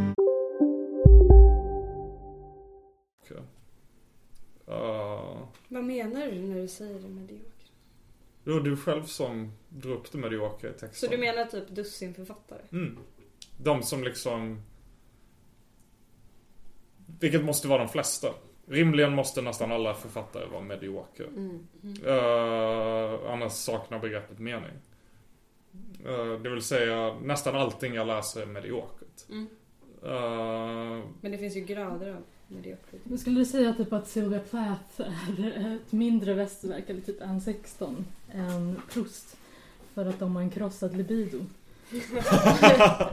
Uh, Vad menar du när du säger det mediokra? det var du själv som drog upp det mediokra i Så texten. du menar typ dussin författare? Mm. De som liksom... Vilket måste vara de flesta. Rimligen måste nästan alla författare vara mediokra. Mm. Uh, annars saknar begreppet mening. Uh, det vill säga nästan allting jag läser är mediokert. Mm. Uh, Men det finns ju grader av mediocrity. Men skulle du säga typ att Sylvia Plath är ett mindre västerverk, eller typ en 16, än Proust? För att de har en krossad libido.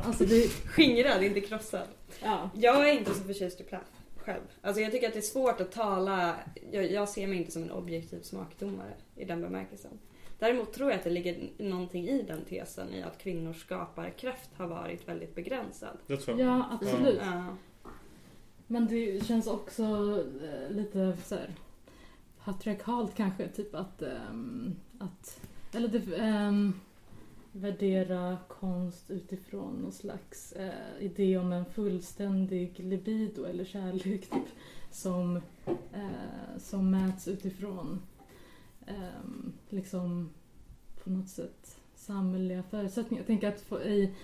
alltså det... Skingrad, inte krossad. Ja. Jag är inte så förtjust i Plath själv. Alltså jag tycker att det är svårt att tala, jag, jag ser mig inte som en objektiv smakdomare i den bemärkelsen. Däremot tror jag att det ligger någonting i den tesen i att kvinnors skaparkraft har varit väldigt begränsad. det tror jag. Ja, absolut. Ja. Men det känns också eh, lite så här patriarkalt kanske, typ att, ehm, att eller det, ehm, värdera konst utifrån någon slags eh, idé om en fullständig libido eller kärlek typ, som, eh, som mäts utifrån ehm, liksom på något sätt samhälleliga förutsättningar. Jag tänker att få- i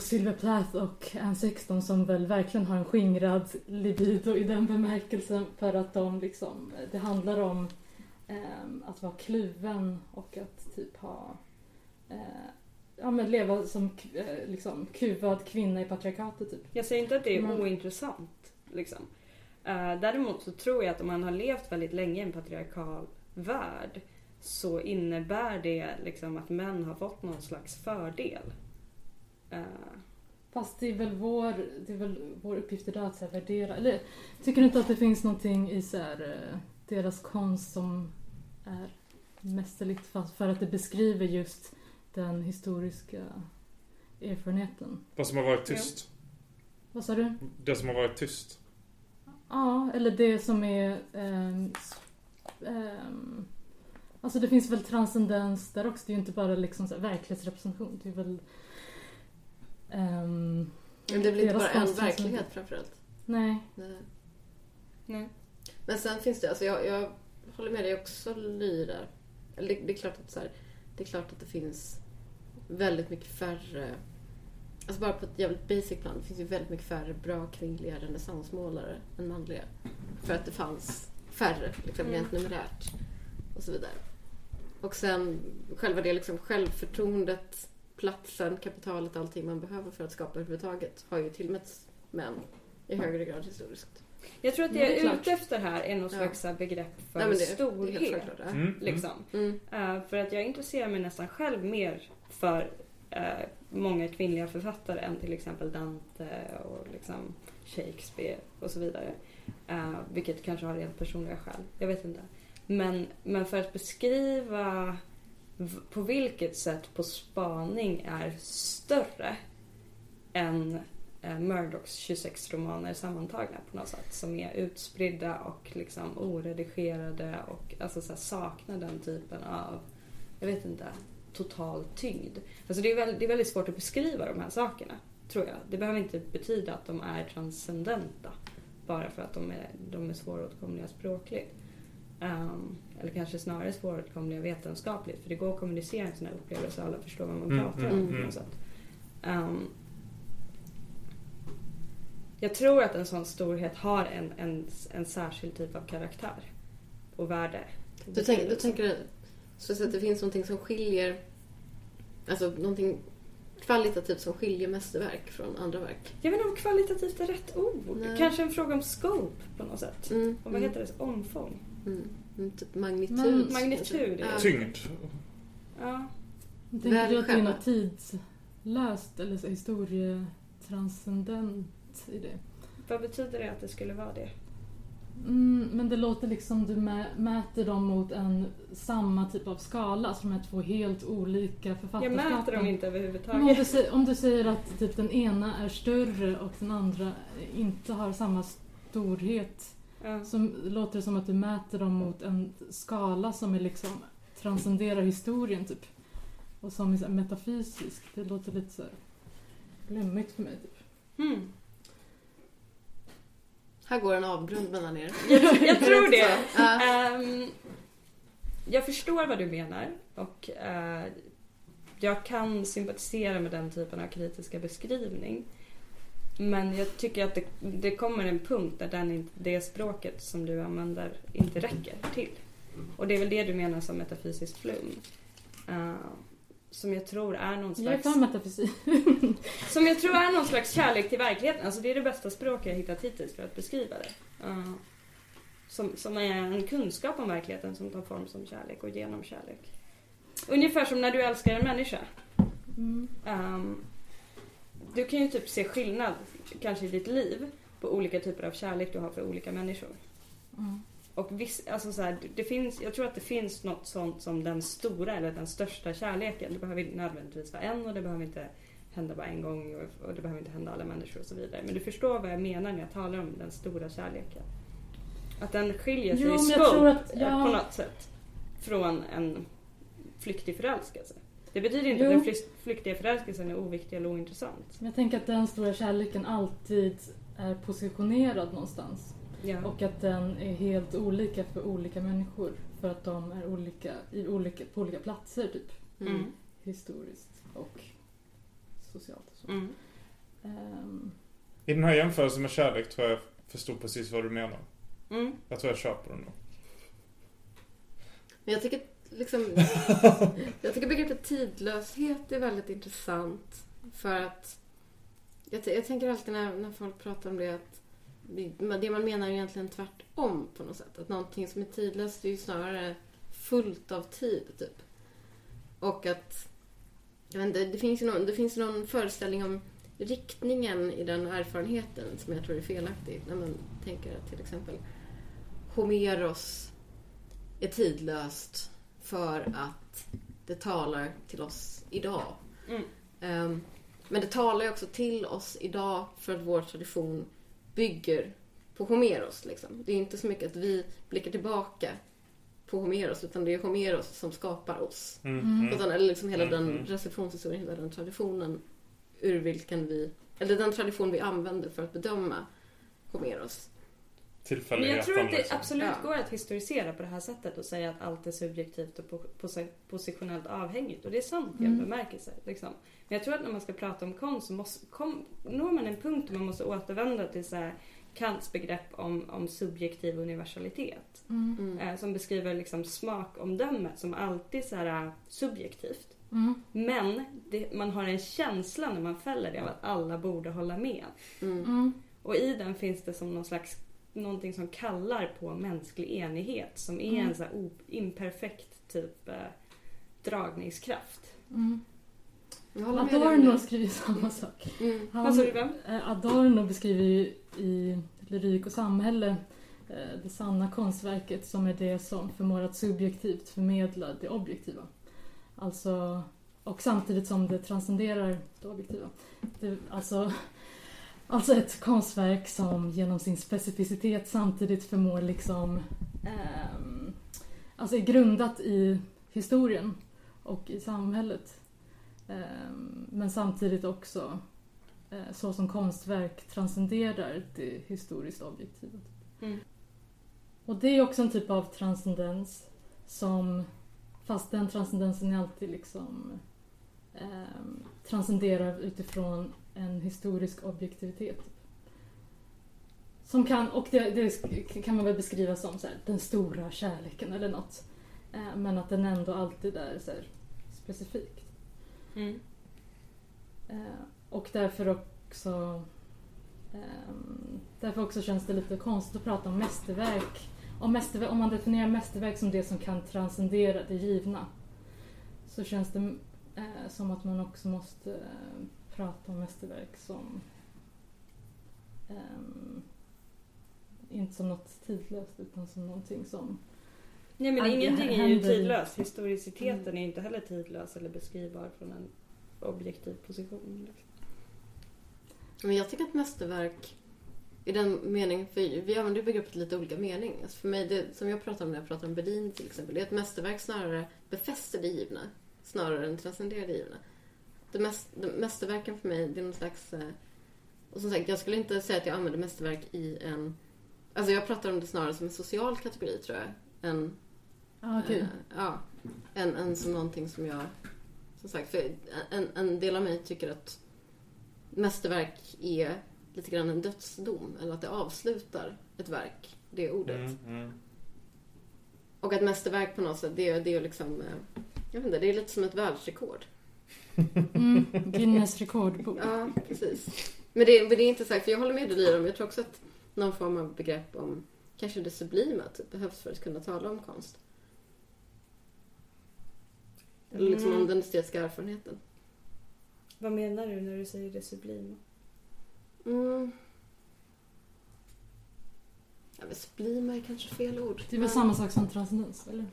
Sylvia Plath och Anne Sexton som väl verkligen har en skingrad libido i den bemärkelsen för att de liksom, det handlar om ehm, att vara kluven och att typ ha, eh, ja men leva som eh, liksom kuvad kvinna i patriarkatet typ. Jag säger inte att det är Mm. ointressant. Liksom. Eh, däremot så tror jag att om man har levt väldigt länge i en patriarkal värld så innebär det liksom att män har fått någon slags fördel. Eh, Fast det är väl vår, det är väl vår uppgift idag att så värdera, eller tycker du inte att det finns någonting i så här, eh, deras konst som är mästerligt fast för att det beskriver just den historiska erfarenheten? Vad som har varit tyst. Vad sa du? Det som har varit tyst. Ja, eller det som är... s- ehm, alltså det finns väl transcendens där också. Det är ju inte bara liksom så verklighetsrepresentation. Det är väl... ehm, Men det blir inte bara en som- verklighet framförallt. Nej. Nej. Nej. Men sen finns det, alltså jag, jag håller med dig också Lyra. Eller det, det är klart att så här, det är klart att det finns väldigt mycket färre Alltså bara på ett jävligt basic plan. Det finns ju väldigt mycket färre bra kvinnliga renässansmålare än manliga. För att det fanns färre, liksom, Mm. rent numerärt. Och så vidare. Och sen själva det liksom självförtroendet, platsen, kapitalet, allting man behöver för att skapa överhuvudtaget har ju tillmätts män i högre grad historiskt. Jag tror att det Ja, jag det är är klart. ute efter här är någon Ja. slags här begrepp för Nej, det- det storhet. helt självklart, ja. Mm, mm. Liksom. Mm. Eh, för att jag intresserar mig nästan själv mer för eh, många kvinnliga författare än till exempel Dante och liksom Shakespeare och så vidare. Eh, vilket kanske har rent personliga skäl. Jag vet inte. Men, men för att beskriva på vilket sätt På spaning är större än eh, Murdochs 26 romaner sammantagna på något sätt. Som är utspridda och liksom oredigerade och alltså så här, saknar den typen av, jag vet inte, total tyngd. Alltså det är, väldigt, det är väldigt svårt att beskriva de här sakerna, tror jag. Det behöver inte betyda att de är transcendenta bara för att de är, de är svåråtkomliga språkligt. Ehm, eller kanske snarare svåråtkomliga vetenskapligt. För det går att kommunicera en sån här upplevelse och alla förstår vad man Mm, pratar om mm, på mm. något sätt. Ehm, jag tror att en sån storhet har en, en, en särskild typ av karaktär och värde. Du, tänk, du tänker så att det finns någonting som skiljer, alltså någonting kvalitativt som skiljer mästerverk från andra verk. Jag vet inte om kvalitativt är rätt ord. Nej. Kanske en fråga om scope på något sätt. Mm, Och vad heter det? Omfång? Mm. Mm, typ magnitud. Men- magnitud, ja. Tyngd. Ja. Tänker du att det är något tidslöst eller så historietranscendent i det? Vad betyder det att det skulle vara det? Mm, men det låter liksom du mä- mäter dem mot en samma typ av skala, alltså de här två helt olika Jag författarskapen. mäter dem inte Men om, överhuvudtaget. du, om du säger att typ den ena är större och den andra inte har samma storhet Ja. så låter det som att du mäter dem mot en skala som är liksom transcenderar historien typ. Och som är metafysisk. Det låter lite så här flummigt för mig. Typ. Mm. Här går en avgrund mellan er. Jag, jag tror det. Ehm, jag förstår vad du menar och eh, jag kan sympatisera med den typen av kritiska beskrivning. Men jag tycker att det, det kommer en punkt där den, det språket som du använder inte räcker till. Och det är väl det du menar som metafysiskt flum. Eh, som jag tror är någon Jag slags... för metafysik. Som jag tror är någon slags kärlek till verkligheten. Alltså det är det bästa språk jag hittat hittills för att beskriva det. Uh, som, som är en kunskap om verkligheten som tar form som kärlek och genom kärlek. Ungefär som när du älskar en människa. Mm. Ehm, du kan ju typ se skillnad, kanske i ditt liv, på olika typer av kärlek du har för olika människor. Mm. Och viss, alltså så här, det finns, jag tror att det finns något sånt som den stora eller den största kärleken. Det behöver inte nödvändigtvis vara en och det behöver inte hända bara en gång och, och det behöver inte hända alla människor och så vidare. Men du förstår vad jag menar när jag talar om den stora kärleken. Att den skiljer sig Jo, i scope att- ja. på något sätt från en flyktig förälskelse. Det betyder inte Jo. att den flyk- flyktiga förälskelsen är oviktig eller ointressant. Men jag tänker att den stora kärleken alltid är positionerad någonstans. Ja. Och att den är helt olika för olika människor. För att de är olika, i olika, på olika platser typ. Mm. Historiskt och socialt. Och så. Mm. Ehm, I den här jämförelsen med kärlek tror jag jag förstod precis vad du menar. Mm. Jag tror jag köper den då. Men jag tycker liksom... jag tycker begreppet tidlöshet är väldigt intressant. För att... Jag, jag tänker alltid när, när folk pratar om det att det man menar är egentligen tvärtom på något sätt. Att någonting som är tidlöst är ju snarare fullt av tid, typ. Och att... Jag vet inte, det finns ju någon, det finns någon föreställning om riktningen i den erfarenheten som jag tror är felaktig. När man tänker att till exempel Homeros är tidlöst för att det talar till oss idag. Mm. Ehm, men det talar ju också till oss idag för att vår tradition bygger på Homeros. Liksom. Det är inte så mycket att vi blickar tillbaka på Homeros utan det är Homeros som skapar oss. Mm, Mm. mm. Utan, eller liksom hela Mm, den mm. receptionshistorien, hela den traditionen ur vilken vi, eller den tradition vi använder för att bedöma Homeros. Men jag tror att det liksom. absolut Ja. går att historisera på det här sättet och säga att allt är subjektivt och po- posi- positionellt avhängigt. Och det är sant i en Mm. bemärkelse. Liksom. Men jag tror att när man ska prata om konst så måste, kom, når man en punkt där man måste återvända till så här Kants begrepp om, om subjektiv universalitet. Mm. Eh, som beskriver liksom smakomdömet som alltid så här, eh, subjektivt. Mm. Men det, man har en känsla när man fäller det av att alla borde hålla med. Mm. Mm. Och i den finns det som någon slags någonting som kallar på mänsklig enighet som är Mm. en så här imperfekt typ eh, dragningskraft. Mm. Adorno det. skriver samma sak. Mm. Vad sa du vem? eh, Adorno beskriver ju i Lyrik och samhälle eh, det sanna konstverket som är det som förmår att subjektivt förmedla det objektiva. Alltså, och samtidigt som det transcenderar det objektiva. Det, alltså, alltså ett konstverk som genom sin specificitet samtidigt förmår liksom ehm, alltså är grundat i historien och i samhället. Ehm, men samtidigt också eh, så som konstverk transcenderar det historiskt objektiva. Mm. Och det är också en typ av transcendens som, fast den transcendensen är alltid liksom ehm, transcenderar utifrån en historisk objektivitet. Som kan, och det, det kan man väl beskriva som så här, den stora kärleken eller något. Eh, men att den ändå alltid är så här, specifikt. Mm. Eh, och därför också ehm, Därför också känns det lite konstigt att prata om mästerverk. Om, mästerverk, om man definierar mästerverk som det som kan transcendera det givna så känns det eh, som att man också måste prata om mästerverk som ehm, inte som något tidlöst utan som någonting som Nej men ingenting är ju händer- tidlös. Historiciteten är inte heller tidlös eller beskrivbar från en objektiv position. Liksom. Men jag tycker att mästerverk i den meningen, för vi använder begreppet lite olika mening. Alltså för mig, det som jag pratar om när jag pratar om Berlin till exempel, det är att mästerverk snarare befäster det givna snarare än transcenderar det givna. Det mest, de, mästerverken för mig, det är någon slags... eh, Och som sagt, jag skulle inte säga att jag använder mästerverk i en... Alltså jag pratar om det snarare som en social kategori tror jag. Än, ah, okej. eh, ja, än, än som någonting som jag... Som sagt, för en, en del av mig tycker att mästerverk är lite grann en dödsdom. Eller att det avslutar ett verk, det ordet. Mm, mm. Och att mästerverk på något sätt, det är, det är liksom... eh, Jag vet inte, det är lite som ett världsrekord. Mm, Guinness rekordbok. Ja, precis. Men det, men det är inte sagt, för jag håller med dig om, jag tror också att någon form av begrepp om kanske det sublima typ, behövs för att kunna tala om konst. Eller liksom om Mm. den estetiska erfarenheten. Vad menar du när du säger det sublima? Mm. Ja, men sublima är kanske fel ord. Det är väl men- samma sak som transcendens, eller?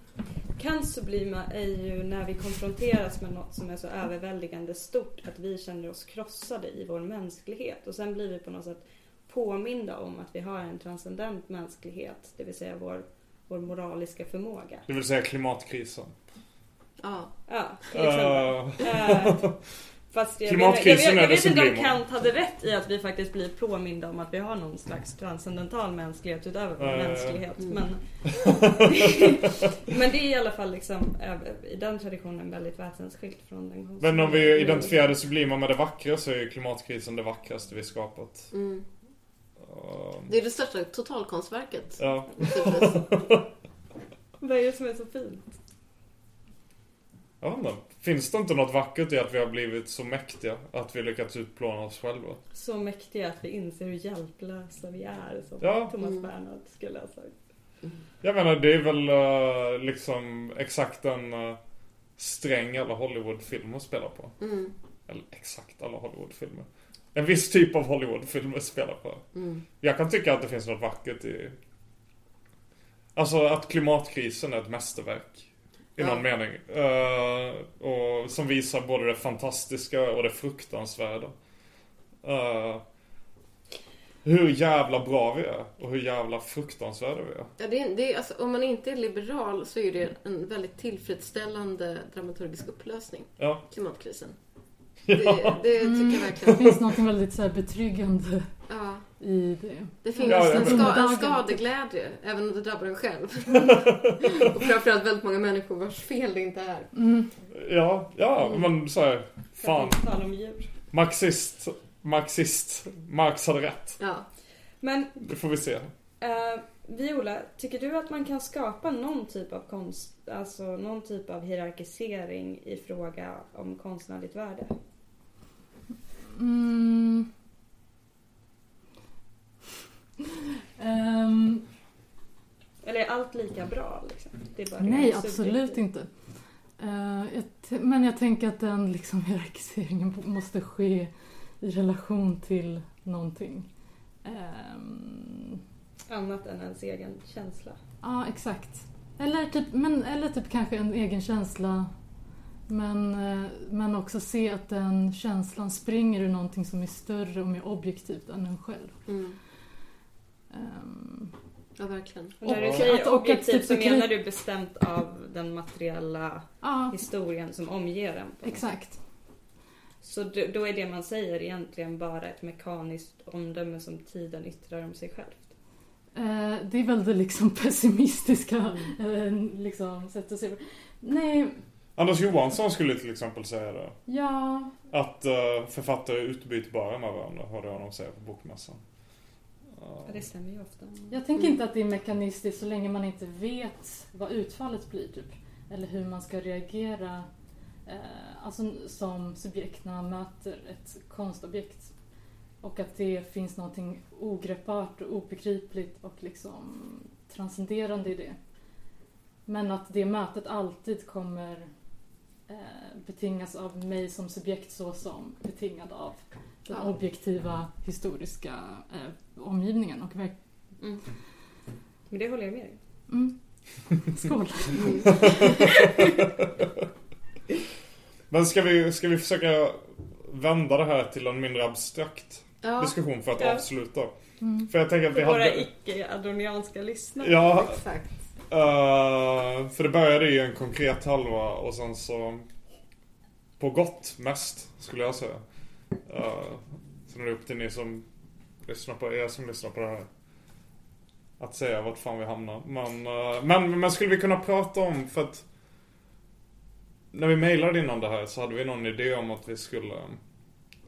Kants sublima är ju när vi konfronteras med något som är så överväldigande stort att vi känner oss krossade i vår mänsklighet. Och sen blir vi på något sätt påminda om att vi har en transcendent mänsklighet, det vill säga vår, vår moraliska förmåga. Det vill säga klimatkrisen. Ja. Ja, till exempel. Uh, Fast jag, Klimatkrisen jag, jag, jag, vet inte om. Kant hade rätt i att vi faktiskt blir påminda om att vi har någon slags transcendental mänsklighet utöver vår Eh. mänsklighet. Mm. Men, men det är i alla fall liksom eh, i den traditionen väldigt väsensskilt från den men om vi identifierar det sublima med det vackra så är ju klimatkrisen det vackraste vi skapat. Mm. Uh, Det är det största totalkonstverket. ja. Vad är det som är så fint? Jag vet inte. Finns det inte något vackert i att vi har blivit så mäktiga? Att vi lyckats utplåna oss själva? Så mäktiga att vi inser hur hjälplösa vi är som Ja. Thomas Mm. Bernhard skulle ha sagt. Jag menar det är väl eh, liksom exakt den uh, sträng alla Hollywoodfilmer spelar på. Mm. Eller exakt alla Hollywoodfilmer. En viss typ av Hollywoodfilmer spelar på. Mm. Jag kan tycka att det finns något vackert i... Alltså att klimatkrisen är ett mästerverk. I Ja. någon mening. Eh, och som visar både det fantastiska och det fruktansvärda. Eh, hur jävla bra vi är och hur jävla fruktansvärda vi är. Ja, det är, det är, alltså, om man inte är liberal så är det en väldigt tillfredsställande dramaturgisk upplösning. Ja. Klimatkrisen. Det, det tycker Mm. jag verkligen. Det finns något väldigt så här betryggande Ja. I det. Det finns Ja, en, ska, en skadeglädje, även om det drabbar en själv. och framförallt väldigt många människor vars fel det inte är. Mm. Ja, ja, men så här, fan. Marxist, marxist, Marx hade rätt. Ja. Men Det får vi se. eh, Viola, tycker du att man kan skapa någon typ av konst, alltså någon typ av hierarkisering i fråga om konstnärligt värde? Mm. Ehm, Eller är allt lika bra liksom? Nej, absolut subjektivt. inte. Eh, jag men jag tänker att den liksom hierarkiseringen måste ske i relation till någonting. Ehm, Annat än ens egen känsla. Ja, exakt. Eller typ, men, eller typ kanske en egen känsla. Men, eh, men också se att den känslan springer ur någonting som är större och mer objektivt än en själv. Mm. Ehm, Ja, verkligen. Och när du säger att- och att objektivt så typ- menar du bestämt av den materiella Ja, historien som omger den. exakt. Så då är det man säger egentligen bara ett mekaniskt omdöme som tiden yttrar om sig självt. Eh, det är väldigt liksom pessimistiska eh, liksom, sätt att se på det. Nej, Anders Johansson skulle till exempel säga det. ja, Att uh, författare är utbytbara med varandra, hörde jag honom säga på bokmässan. Ja, det stämmer ju ofta. Jag tänker inte att det är mekanistiskt så länge man inte vet vad utfallet blir. Typ. Eller hur man ska reagera eh, alltså, som subjekt när man möter ett konstobjekt. Och att det finns någonting ogreppbart och obegripligt och liksom transcenderande i det. Men att det mötet alltid kommer eh, betingas av mig som subjekt så som betingad av den Ja. objektiva historiska eh, omgivningen och verk- Mm. Men det håller jag med dig Mm. Skål. Men ska vi, ska vi försöka vända det här till en mindre abstrakt Ja. diskussion för att Ja. avsluta? Mm. För jag tänker att vi För våra hade... icke-adornianska lyssnare. Ja, Exakt. eh, för det började i en konkret halva och sen så... På gott mest, skulle jag säga. Uh, sen är det upp till ni som lyssnar på er som lyssnar på det här. Att säga vart fan vi hamnar. Men, eh, men, men skulle vi kunna prata om, för att... När vi mejlade innan det här så hade vi någon idé om att vi skulle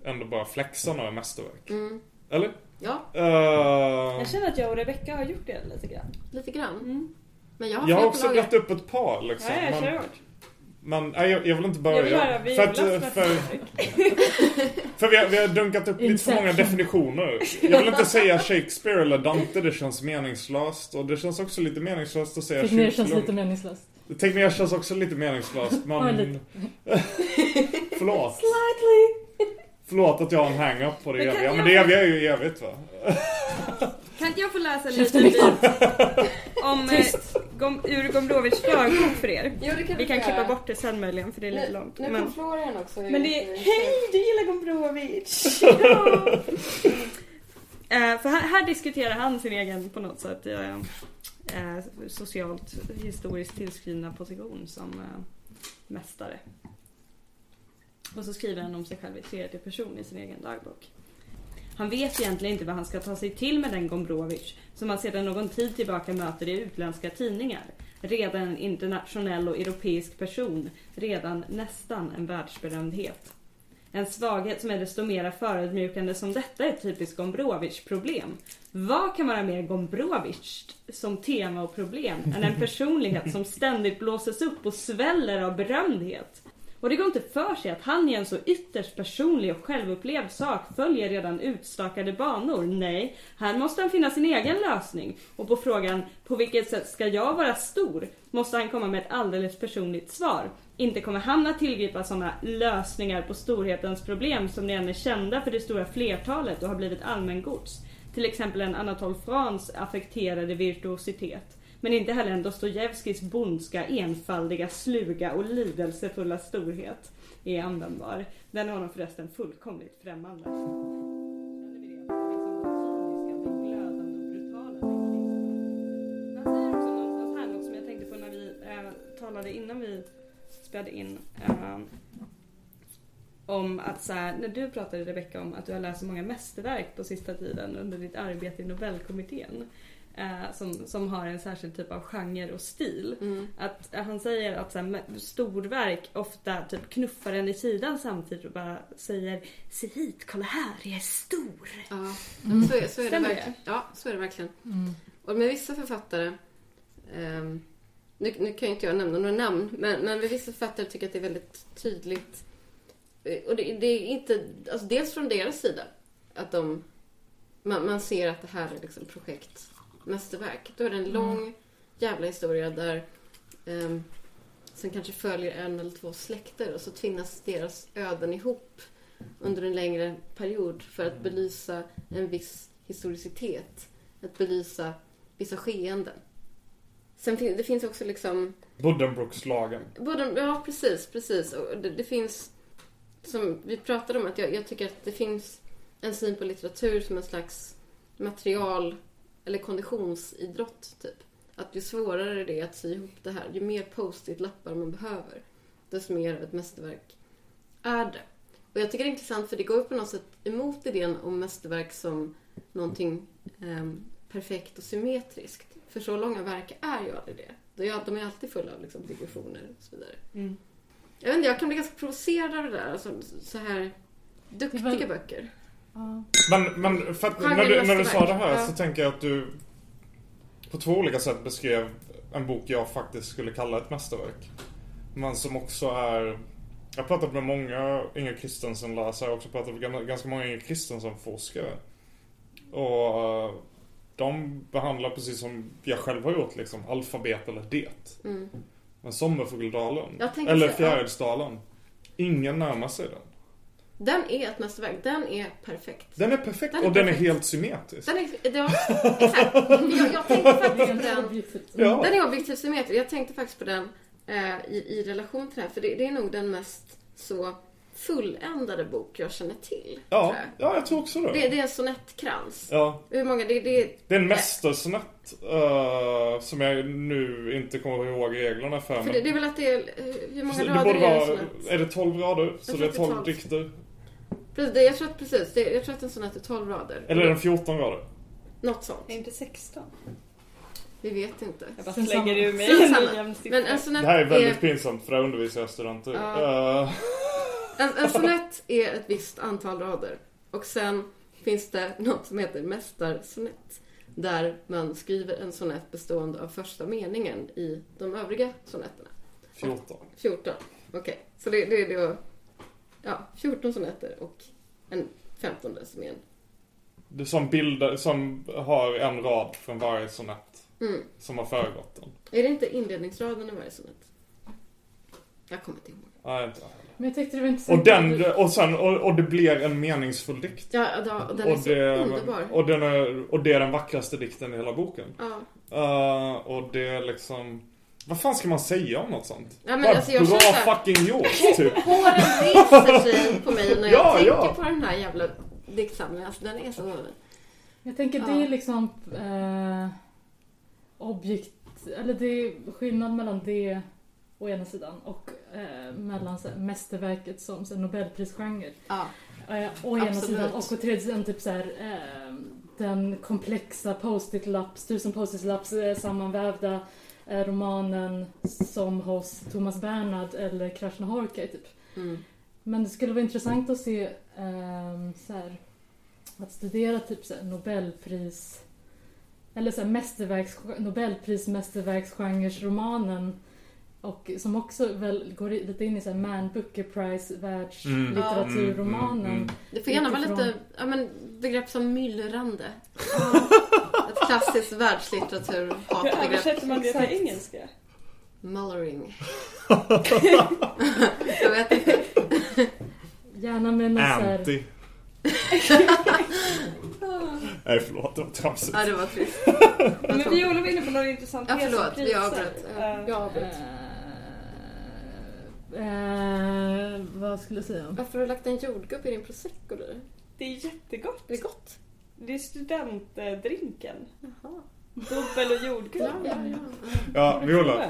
ändå bara flexa några mästerverk. Mm. Eller? Ja, Eh, Jag känner att jag och Rebecca har gjort det lite grann. lite grann. Mm. Men jag har jag har också gett upp ett par liksom. Ja, jag kör men, hårt. Men nej, jag, jag vill inte börja. Jag vill höra för, att, för, för vi, har, vi har dunkat upp lite för många definitioner. Jag vill inte säga Shakespeare eller Dante, det känns meningslöst. Och det känns också lite meningslöst att säga Fick ner känns Shakespeare. lite meningslöst. Tegnér känns också lite meningslöst. Ja, Men... lite. Förlåt. Slightly. Förlåt att jag har en hang-up på det Men eviga. Men det eviga är ju evigt va? Kan inte jag få läsa bit om, eh, Gom, ur Gombrowicz dagbok för er? Jo, det kan Vi kan klippa bort det sen möjligen för det är lite Nu, långt. nu Men, kom Florian också. men det är Hej, du gillar Gombrowicz! Ja. Eh, för här, här diskuterar han sin egen på något sätt eh, eh, socialt historiskt tillskrivna position som eh, mästare. Och så skriver han om sig själv i tredje person i sin egen dagbok. Han vet egentligen inte vad han ska ta sig till med den Gombrowicz som han sedan någon tid tillbaka möter i utländska tidningar. Redan en internationell och europeisk person, redan nästan en världsberömdhet. En svaghet som är desto mer förödmjukande som detta är ett typiskt Gombrowicz-problem. Vad kan vara mer Gombrowicz som tema och problem än en personlighet som ständigt blåses upp och sväller av berömdhet? Och det går inte för sig att han i en så ytterst personlig och självupplevd sak följer redan utstakade banor. Nej, här måste han finna sin egen lösning. Och på frågan på vilket sätt ska jag vara stor? måste han komma med ett alldeles personligt svar. Inte kommer han att tillgripa sådana lösningar på storhetens problem som redan är kända för det stora flertalet och har blivit allmängods. Till exempel en Anatole France affekterade virtuositet. Men inte heller en Dostojevskijs bondska, enfaldiga, sluga och lidelsefulla storhet är användbar. Den är honom förresten fullkomligt främmande. talade innan vi spelade in uh, om att så här, när du pratade Rebecka om att du har läst så många mästerverk på sista tiden under ditt arbete i Nobelkommittén. Eh, som, som har en särskild typ av genre och stil. Mm. Att eh, han säger att så här, storverk ofta typ knuffar en i sidan samtidigt och bara säger Se hit, kolla här, jag är stor. Ja, men så, är, så är det verkligen. Ja, så är det verkligen. Och med vissa författare, ehm, nu, nu kan ju inte jag nämna några namn, men, men med vissa författare tycker jag att det är väldigt tydligt. Eh, Och det, det är inte, alltså dels från deras sida, att de, man, man ser att det här är liksom projekt mästerverk. Då är det en lång jävla historia där um, sen kanske följer en eller två släkter och så tvinnas deras öden ihop under en längre period för att belysa en viss historicitet. Att belysa vissa skeenden. Sen fin- det finns också liksom Buddenbrooks-lagen. Både, ja, precis, precis. Och det, det finns, som vi pratade om, att jag, jag tycker att det finns en syn på litteratur som en slags material eller konditionsidrott, typ. Att ju svårare det är att sy ihop det här, ju mer post-it-lappar man behöver, desto mer av ett mästerverk är det. Och jag tycker det är intressant för det går på något sätt emot idén om mästerverk som någonting ehm, perfekt och symmetriskt. För så långa verk är ju aldrig det. De är, alltid fulla av liksom, digressioner och så vidare. Mm. Jag vet inte, jag kan bli ganska provocerad av det där. Alltså, så här duktiga väl- böcker. Ja. Men, men för att, när, du, när du sa det här Ja. så tänker jag att du på två olika sätt beskrev en bok jag faktiskt skulle kalla ett mästerverk. Men som också är... Jag har pratat med många Inger Christensen-läsare. Jag har också pratat med gan- ganska många Inger Christensen-forskare. Och eh, de behandlar precis som jag själv har gjort liksom, alfabet eller det. Mm. Men tänker Eller Fjärilsdalen. Ingen närmar sig den. Den är ett mästerverk. Den är perfekt. Den är perfekt Den är och den är perfekt. helt symmetrisk. Den är, ja, exakt. Jag, jag tänkte faktiskt på den. Ja. Den är objektivt symmetrisk. Jag tänkte faktiskt på den eh, i, i relation till det här. För det, det är nog den mest så fulländade bok jag känner till. Ja, jag. ja, jag tror också det. Det, det är en sonettkrans. Ja, Hur många? Det, det, det är en mästersonett uh, som jag nu inte kommer ihåg reglerna för. för men- det, det är väl att det är... eh, Hur många det rader borde är det vara, är det 12 rader? Så det är att det är 12 12. dikter. Precis, det, jag tror att precis. Det, jag tror att en sonett är 12 rader. Eller är den 14 rader? Något sånt. Är inte 16? Vi vet inte. Jag bara slänger ur mig en. Men en sonett Det här är väldigt är... pinsamt för där undervisar jag studenter. Ja. Eh, En, en sonett är ett visst antal rader. Och sen finns det något som heter mästarsonett. Där man skriver en sonett bestående av första meningen i de övriga sonetterna. 14. 14. Okej, så det, det är då ja, 14 sonetter och en femtonde som är en... Det är som bilder som har en rad från varje sonett. Mm. Som har föregått den. Är det inte inledningsraden i varje sonett? Jag kommer inte ihåg. Nej, inte. Men jag tyckte det var intressant. Och, den, och, sen, och, och det blir en meningsfull dikt. Ja, ja, den är Och så det, underbar. och, den är, och det är den vackraste dikten i hela boken. Ja. Eh, och det är liksom... Vad fan ska man säga om något sånt? Ja, men alltså, jag bra känner fucking gjort, typ. Håren reser sig på mig när jag Ja, tänker ja. på den här jävla diktsamlingen. Alltså den är så... Jag tänker Ja. det är liksom eh, objekt... Eller det är skillnad mellan det å ena sidan och eh, mellan så här, mästerverket som så nobelprisgenre. Ja. Eh, å ena Absolut. sidan och å tredje sidan typ så här, eh, den komplexa post-it-lapps, tusen post-it-lapps eh, sammanvävda eh, romanen som hos Thomas Bernhard eller Krasnahorkai typ. Mm. Men det skulle vara intressant att se ehm, så här, att studera typ så här, Nobelpris eller så här, mästerverks, Nobelpris mästerverksgenresromanen och som också väl går lite in i så här Man Booker Prize världslitteraturromanen. Mm, mm, mm. Det får gärna vara lite ja, men, begrepp som myllrande. Klassiskt Hur världslitteraturhatbegrepp. översätter man det till engelska? Mullering. jag vet inte. Gärna med här, Anti. Nej förlåt, det var tramsigt. Ja, det var trist. Men Viola var inne på något intressant Ja, förlåt, vi avbröt. Ja, Jag avbröt. eh, vad skulle jag säga? Varför har du lagt en jordgubb i din prosecco? Det är jättegott. Är det gott? Det är studentdrinken. Jaha. Dubbel och jordgubb. Ja, ja, ja. Ja, Viola.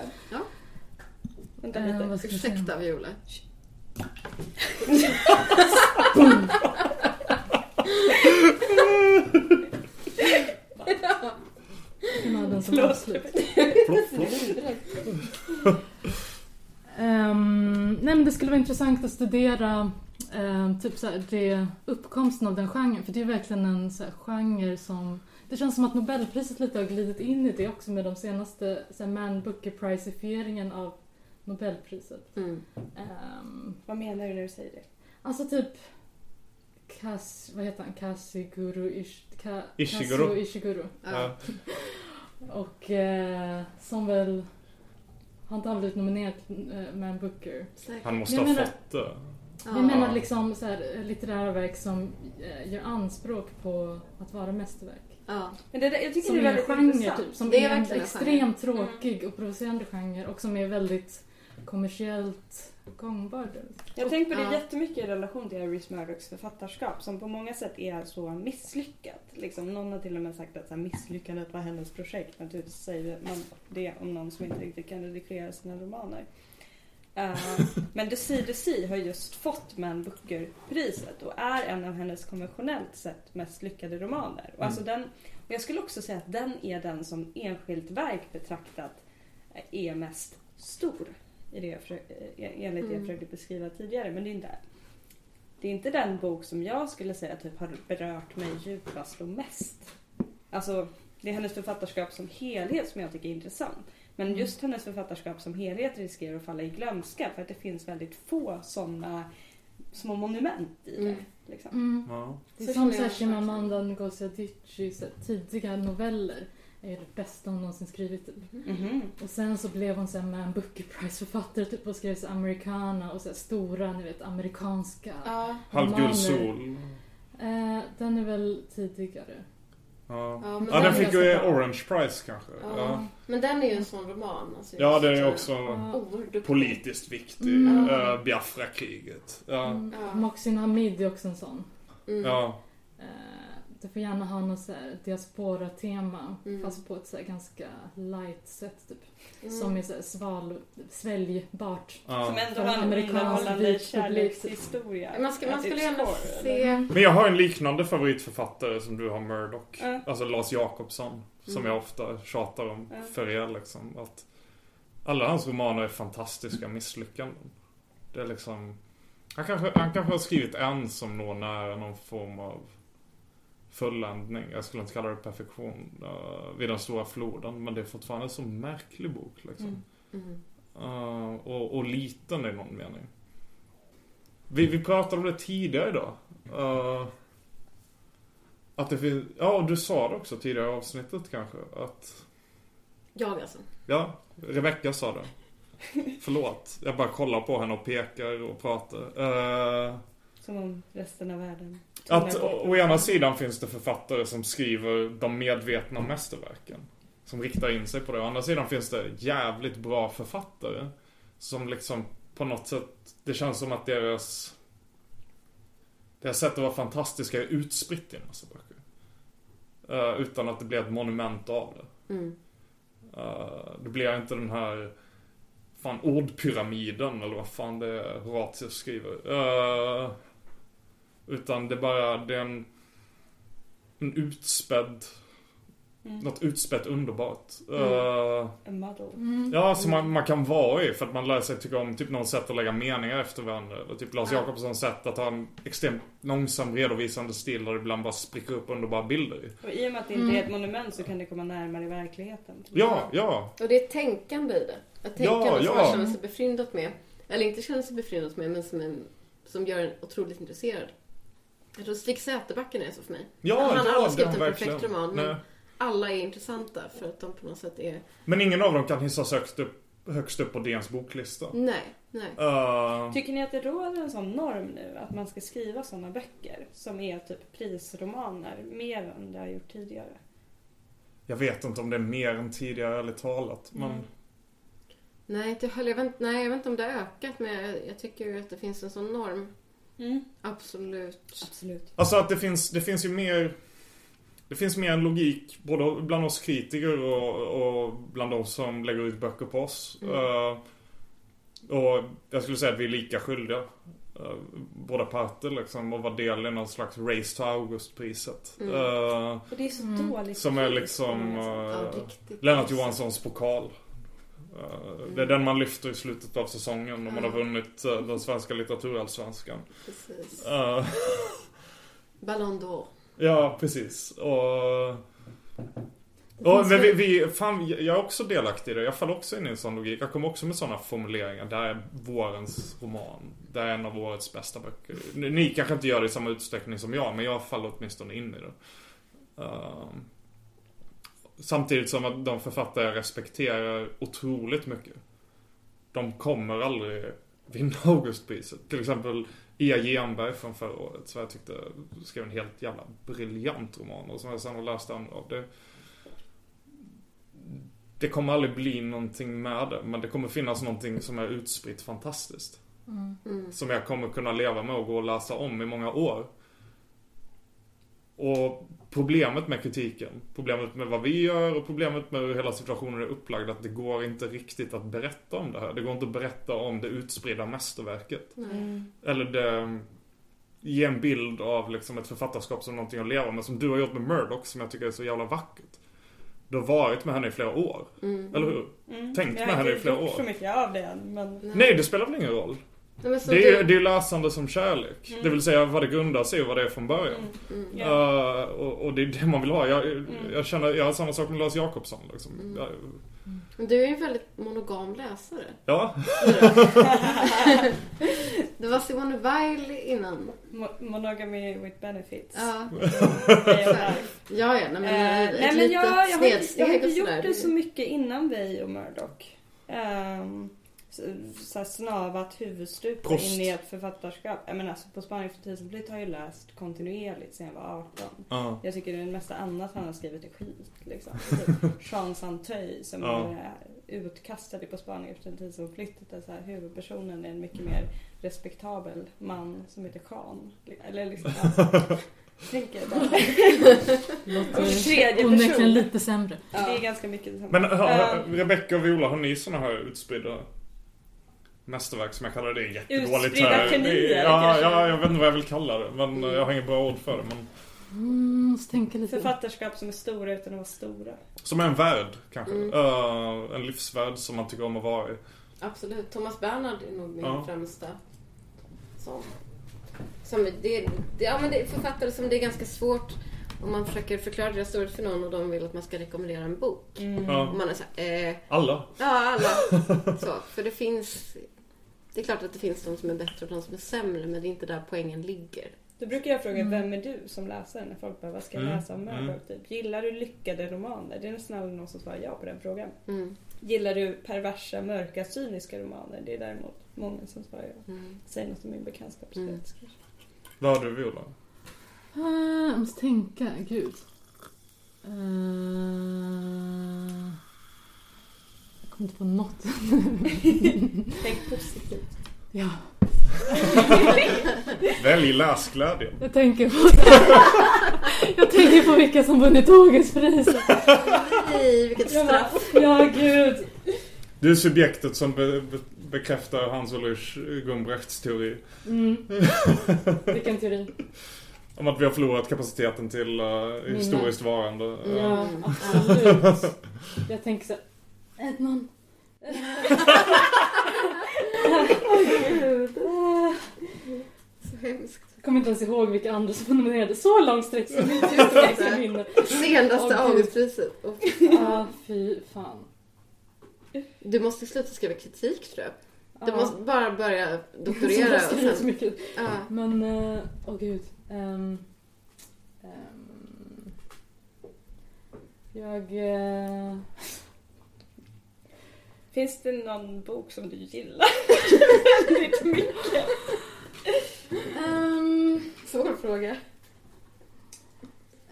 Vänta Eh, lite. vad ska vi säga? Ursäkta Viola. Kan ha den som avslut. Ehm, nej men det skulle vara intressant att studera ehm, typ så här, det, uppkomsten av den genren. För det är verkligen en så här, genre som... Det känns som att Nobelpriset lite har glidit in i det också med de senaste så här, Man Booker Prize-ifieringen av Nobelpriset. Mm. Ehm, Vad menar du när du säger det? alltså typ... Kas, vad heter han? Kasiguru Ish, ka, Ishiguro. Kazuo Ishiguro. Ja. Och eh, som väl... Har inte han blivit nominerad till eh, Man Booker? Säkert. Han måste ha menar- fått det. Jag menar liksom så här, litterära verk som eh, gör anspråk på att vara mästerverk. Ja. Men det, jag tycker Som det är är en väldigt genre intressant. typ. Som Det är är, en verkligen en extremt tråkig och provocerande genre och som är väldigt kommersiellt gångbar. Jag har tänkt på det Ja. jättemycket i relation till Iris Murdocks författarskap som på många sätt är så misslyckat. Liksom, någon har till och med sagt att så här, misslyckandet var hennes projekt. Naturligtvis säger man det om någon som inte riktigt kan redigera sina romaner. Eh, men The Sea, The Sea har just fått Man Booker-priset och är en av hennes konventionellt sett mest lyckade romaner. Och, alltså den, och jag skulle också säga att den är den som enskilt verk betraktat eh, är mest stor. I det jag försökte, enligt det jag Mm. försökte beskriva tidigare. Men det är, inte, det är inte den bok som jag skulle säga typ har berört mig djupast och mest. Alltså, det är hennes författarskap som helhet som jag tycker är intressant. Men Mm. just hennes författarskap som helhet riskerar att falla i glömska för att det finns väldigt få sådana små monument i det. Mm. Liksom. Mm. Ja. Det är Så som så Chimamanda Ngozi här tidiga noveller är det bästa hon någonsin skrivit. Typ. Mhm. Och sen så blev hon så här Man Booker Prize-författare typ, och skrev så Americana och så stora, ni vet, amerikanska. Ja. Halvgul sol. Eh, den är väl tidigare. Ja. Ja, men ja, den den fick ju. Orange Prize kanske. Ja. Ja, Men den är ju en sån roman. Alltså, ja det är just, också Ja. Politiskt viktig. Mm. Uh, Biafra-kriget. Ja. Mm. Ja. Mohsin Hamid är också en sån. Mm. ja. Det får gärna ha något så här diaspora-tema Mm. fast på ett så här ganska light sätt typ. Mm. Som är så här sval, sväljbart. ja. Som ändå har en vit publik. kärlekshistoria. Man, ska, man skulle gärna se... eller? Men jag har en liknande favoritförfattare som du har, Murdoch. Ja. Alltså Lars Jakobsson. Som Mm. jag ofta tjatar om för er liksom. Att alla hans romaner är fantastiska misslyckanden. Det är liksom... Han kanske, han kanske har skrivit en som når nära någon form av fulländning. Jag skulle inte kalla det perfektion uh, vid den stora floden. Men det är fortfarande en så märklig bok liksom. Mm. Mm. Uh, och, och liten i någon mening. Vi, vi pratade om det tidigare idag. Uh, att det finns... Ja, du sa det också tidigare i avsnittet kanske. Att... Jag alltså. Ja, Rebecca sa det. Förlåt. Jag bara kollar på henne och pekar och pratar. Uh, Som om resten av världen att å, å ena sidan finns det författare som skriver de medvetna mästerverken. Som riktar in sig på det. Å andra sidan finns det jävligt bra författare. Som liksom på något sätt, det känns som att deras deras sätt att vara fantastiska är utspritt i en massa böcker. Eh, utan att det blir ett monument av det. Mm. Uh, det blir inte den här fan ordpyramiden eller vad fan det är Horatius skriver. Uh, utan det är bara, det är en, en utspädd, Mm. något utspätt underbart. Uh, A muddle. Mm. Ja, som man, man kan vara i för att man lär sig tycka om typ något sätt att lägga meningar efter varandra. Eller typ Lars Ja. Jakobssons sätt att ha en extremt långsam redovisande stil där det ibland bara spricker upp underbara bilder i. Och i och med att det inte är ett monument så kan det komma närmare verkligheten. Ja, ja. Och det är ett tänkande i det. Ett tänkande Ja, som ja. man känner sig befryndat med. Eller inte känner sig befryndat med, men som, en, som gör en otroligt intresserad. Jag tror Stig Säterbacken är så för mig. Ja, Han har ja, aldrig skrivit en perfekt verkligen. roman, men Nej. alla är intressanta för att de på något sätt är... Men ingen av dem kan hissas högst upp, högst upp på DNs boklista. Nej, nej. Uh, Tycker ni att det råder en sån norm nu att man ska skriva såna böcker som är typ prisromaner mer än det har gjort tidigare? jag vet inte om det är mer än tidigare, ärligt talat. Men Mm. Nej, jag vet, nej, jag vet inte om det har ökat, men jag, jag tycker ju att det finns en sån norm. Absolut. Absolut. Alltså att det finns, det finns ju mer Det finns mer en logik både bland oss kritiker och, och bland de som lägger ut böcker på oss. Mm. Eh, Och jag skulle säga att vi är lika skyldiga. eh, Båda parter liksom och vara del i någon slags race to Augustpriset. Mm. Och det är så Mm. dåligt. som är liksom eh, Ja. Lennart Johanssons pokal. Eh, Det är den man lyfter i slutet av säsongen om man har vunnit eh, den svenska litteraturallsvenskan. Precis. Eh, Ballon d'Or. Ja, precis. Och... Och, men vi, vi, fan, jag är också delaktig i det. Jag faller också in i en sån logik. Jag kommer också med såna formuleringar. Det här är vårens roman. Det är en av årets bästa böcker. Ni, kanske inte gör det i samma utsträckning som jag, men jag faller åtminstone in i det. Ehm, samtidigt som att de författare jag respekterar otroligt mycket. De kommer aldrig vinna Augustpriset. Till exempel Ia Genberg från förra året. Så jag tyckte skrev en helt jävla briljant roman. Och som jag sen har läst andra av. Det, det kommer aldrig bli någonting med det. Men det kommer finnas någonting som är utspritt fantastiskt. Mm. Som jag kommer kunna leva med och gå och läsa om i många år. Och problemet med kritiken, problemet med vad vi gör och problemet med hur hela situationen är upplagd att det går inte riktigt att berätta om det här. Det går inte att berätta om det utspridda mästerverket. Mm. Eller det, ge en bild av liksom ett författarskap som någonting att leva med. Som du har gjort med Murdoch som jag tycker är så jävla vackert. Du har varit med henne i flera år. Mm. Eller hur? Mm. Tänkt Jag med har henne i inte flera gjort år. så mycket av det än, men... Nej, det spelar väl ingen roll. Nej, Det är du- det är läsande som kärlek. Mm. Det vill säga vad det grundar sig och vad det är från början. Mm. Ja. Uh, och, och det är det man vill ha. Jag, jag känner, jag har samma sak med Lars Jakobsson liksom. Mm. Jag, Men du är ju en väldigt monogam läsare. ja. Det var Simone Weil innan. Mo- Monogamy with benefits. Ja, ja, ja nej, men, ett nej men jag, jag, har inte, jag har inte gjort det så mycket innan Way och Murdoch. Um, så, här snavat huvudstupa Prost. in i ett författarskap. Jag menar, alltså, på Spanien för tidsflytt har jag ju läst kontinuerligt sedan jag var 18. Ja. Jag tycker det mesta annat han har skrivit är skit. Liksom. Typ Jean Santeuil som Ja. är utkastad i På Spanien efter en tid som flyttat. Där så här, huvudpersonen är en mycket mer respektabel man som heter Jean. Eller liksom, ja. Tänker jag bara. Och tredje Onekligen person. lite sämre. Det är ganska mycket detsamma. Men har, Eh, Rebecca och Viola, har ni såna här utspridda mästerverk som jag kallar det? Det är jättedåligt. Utspridda genier, ja, kanske. ja, jag vet inte vad jag vill kalla det. Men jag har inget bra ord för det. Men, Mm, måste tänka lite. Författarskap som är stora utan att vara stora. som är en värld kanske. Mm. Eh, en livsvärld som man tycker om att vara i. Absolut. Thomas Bernhard är nog min Ja. främsta sån. Som det, det, ja, men det är författare som det är ganska svårt om man försöker förklara deras story för någon och de vill att man ska rekommendera en bok. Och Ja. man är så här, eh, Alla. ja alla. Så, för det finns... Det är klart att det finns de som är bättre och de som är sämre men det är inte där poängen ligger. Då brukar jag fråga, Mm. vem är du som läsare när folk bara, vad ska jag Mm, läsa om Murdoch? mm. Typ. Gillar du lyckade romaner? Det är nästan aldrig någon som svarar ja på den frågan. Mm. Gillar du perversa, mörka, cyniska romaner? Det är däremot många som svarar ja. Mm. Säg något om min bekantskapskrets kanske. Vad har du Viola? Ah, jag måste tänka. Gud. Eh, kommer inte på något. Tänk positivt. ja, Välj läsglädjen. jag tänker på... jag tänker på vilka som vunnit Augustpriset. Nej, vilket straff! Ja, gud. Du är subjektet som be, be, bekräftar Hans Ulrich Gumbrechts teori. Mm. Vilken teori. Om att vi har förlorat kapaciteten till uh, historiskt varande. Eh, Ja, absolut. Jag tänker så här, Edmund. Så hemskt. Jag kommer inte ens ihåg vilka andra som nominerade. Så långt sträck som mitt utsträckta minne. Senaste Åh, gud. Augustpriset. Ja, fy fan. Du måste sluta skriva kritik tror jag. Du Ja. måste bara börja Jag doktorera och skrivit så sen... mycket. Ja. Men, eh, åh gud. Ehm, ehm, jag... eh, Finns det någon bok som du gillar väldigt mycket? ehm, Svår fråga.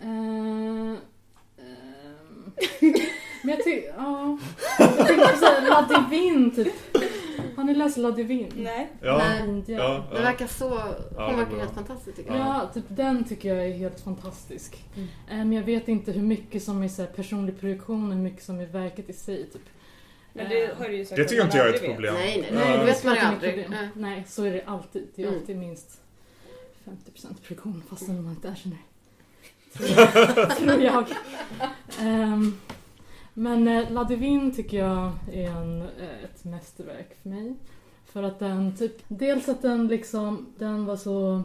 eh, ehm, men jag tycker... Ja. Jag tänker såhär La Divine typ. Har ni läst La Divine? Nej. Ja, Nej. Indien. ja, Det ja. verkar så... det Hon verkar helt fantastisk tycker jag. Ja, typ den tycker jag är helt fantastisk. Mm. Men jag vet inte hur mycket som är så här personlig projektion och hur mycket som är verket i sig. Typ. Men det har du ju sagt Det att tycker inte jag är ett problem. Nej, nej, nej. Det vet man ju det är aldrig. problem. Nej. Så är det alltid. Det är Mm. alltid minst 50% friktion fastän man inte erkänner det. Tror jag. Ehm, men eh, La Divine tycker jag är en, eh, ett mästerverk för mig. För att den typ, dels att den liksom, den var så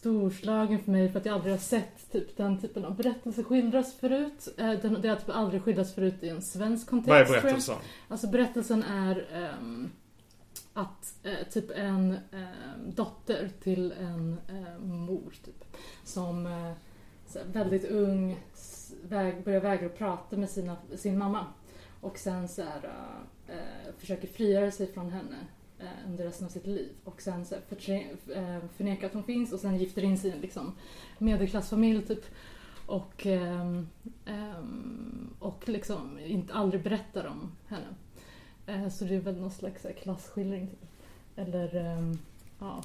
storslagen för mig för att jag aldrig har sett typ den typen av berättelse skildras förut. Eh, Den, det har typ aldrig skildrats förut i en svensk kontext. Vad är berättelsen? Alltså berättelsen är ehm, att eh, typ en ehm, dotter till en eh, mor typ, som eh, så här, väldigt ung väg, börjar vägra att prata med sina, sin mamma och sen så här, eh, eh, försöker frigöra sig från henne eh, Eh, under resten av sitt liv och sen så eh, förnekar att hon finns och sen gifter in sig i en liksom, medelklassfamilj typ och, ehm, ehm, och liksom inte aldrig berättar om henne. Eh, så det är väl någon slags klasskildring. Typ. Eller ehm, ja,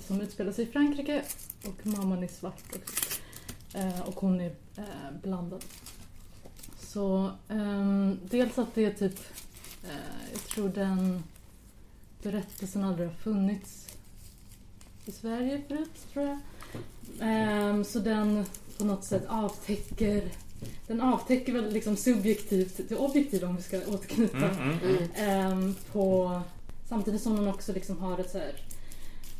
som utspelar sig i Frankrike och mamman är svart också. Och hon är blandad. Så dels att det är typ, jag tror den berättelsen aldrig har funnits i Sverige förut tror jag. Ehm, så den på något sätt avtäcker den avtäcker väl liksom subjektivt det objektiva om vi ska återknyta. Mm, mm, mm. Ehm, på, samtidigt som den också liksom har ett så här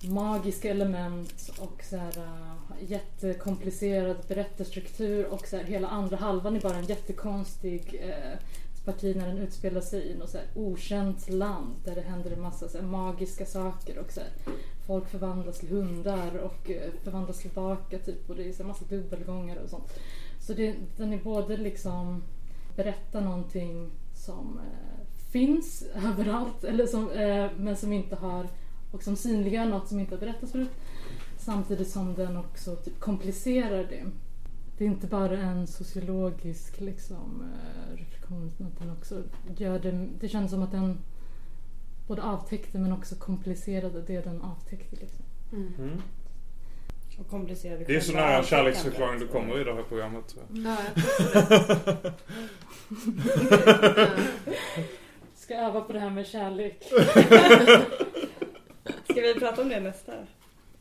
magiska element och så här, uh, jättekomplicerad berättarstruktur och så här, hela andra halvan är bara en jättekonstig eh, parti när den utspelar sig i något så här okänt land där det händer en massa så här, magiska saker och så här, folk förvandlas till hundar och eh, förvandlas tillbaka typ och det är så här, massa dubbelgångare och sånt. Så det, den är både liksom berättar någonting som eh, finns överallt eller som, eh, men som inte har och som synliggör något som inte har berättats förut. Samtidigt som den också typ komplicerar det. Det är inte bara en sociologisk liksom, eh, reflektion utan att den också gör det... Det känns som att den både avtäckte men också komplicerade det den avtäckte. Liksom. Mm. Och komplicerade Det är så nära avtäckandet. kärleksförklaring du kommer i det här programmet. Ja, jag Ska öva på det här med kärlek. Ska vi prata om det nästa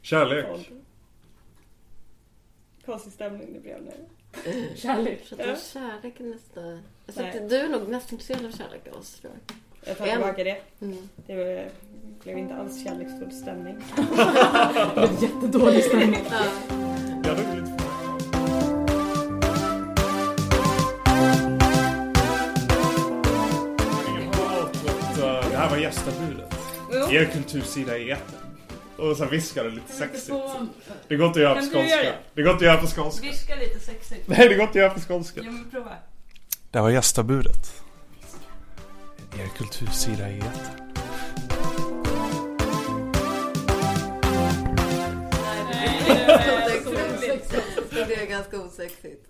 Kärlek. Konstig stämning det blev nu. Kärlek. Prata om kärlek är nästa... Alltså, Nej. du är nog mest intresserad av kärlek av oss tror jag. Jag tar En. tillbaka det. Mm. Det blev inte alls kärleksfull stämning. Det blev jättedålig stämning. Ja. Det här var gästabudet. Er kultursida i etern. Och sen viskade lite sexigt. Det går inte att göra på du skånska. det? Går inte att göra på skånska. Viska lite sexigt. Nej, det går inte att göra på skånska. Jo men prova. Det var gästabudet. Er kultursida i etern. Det är ganska osexigt.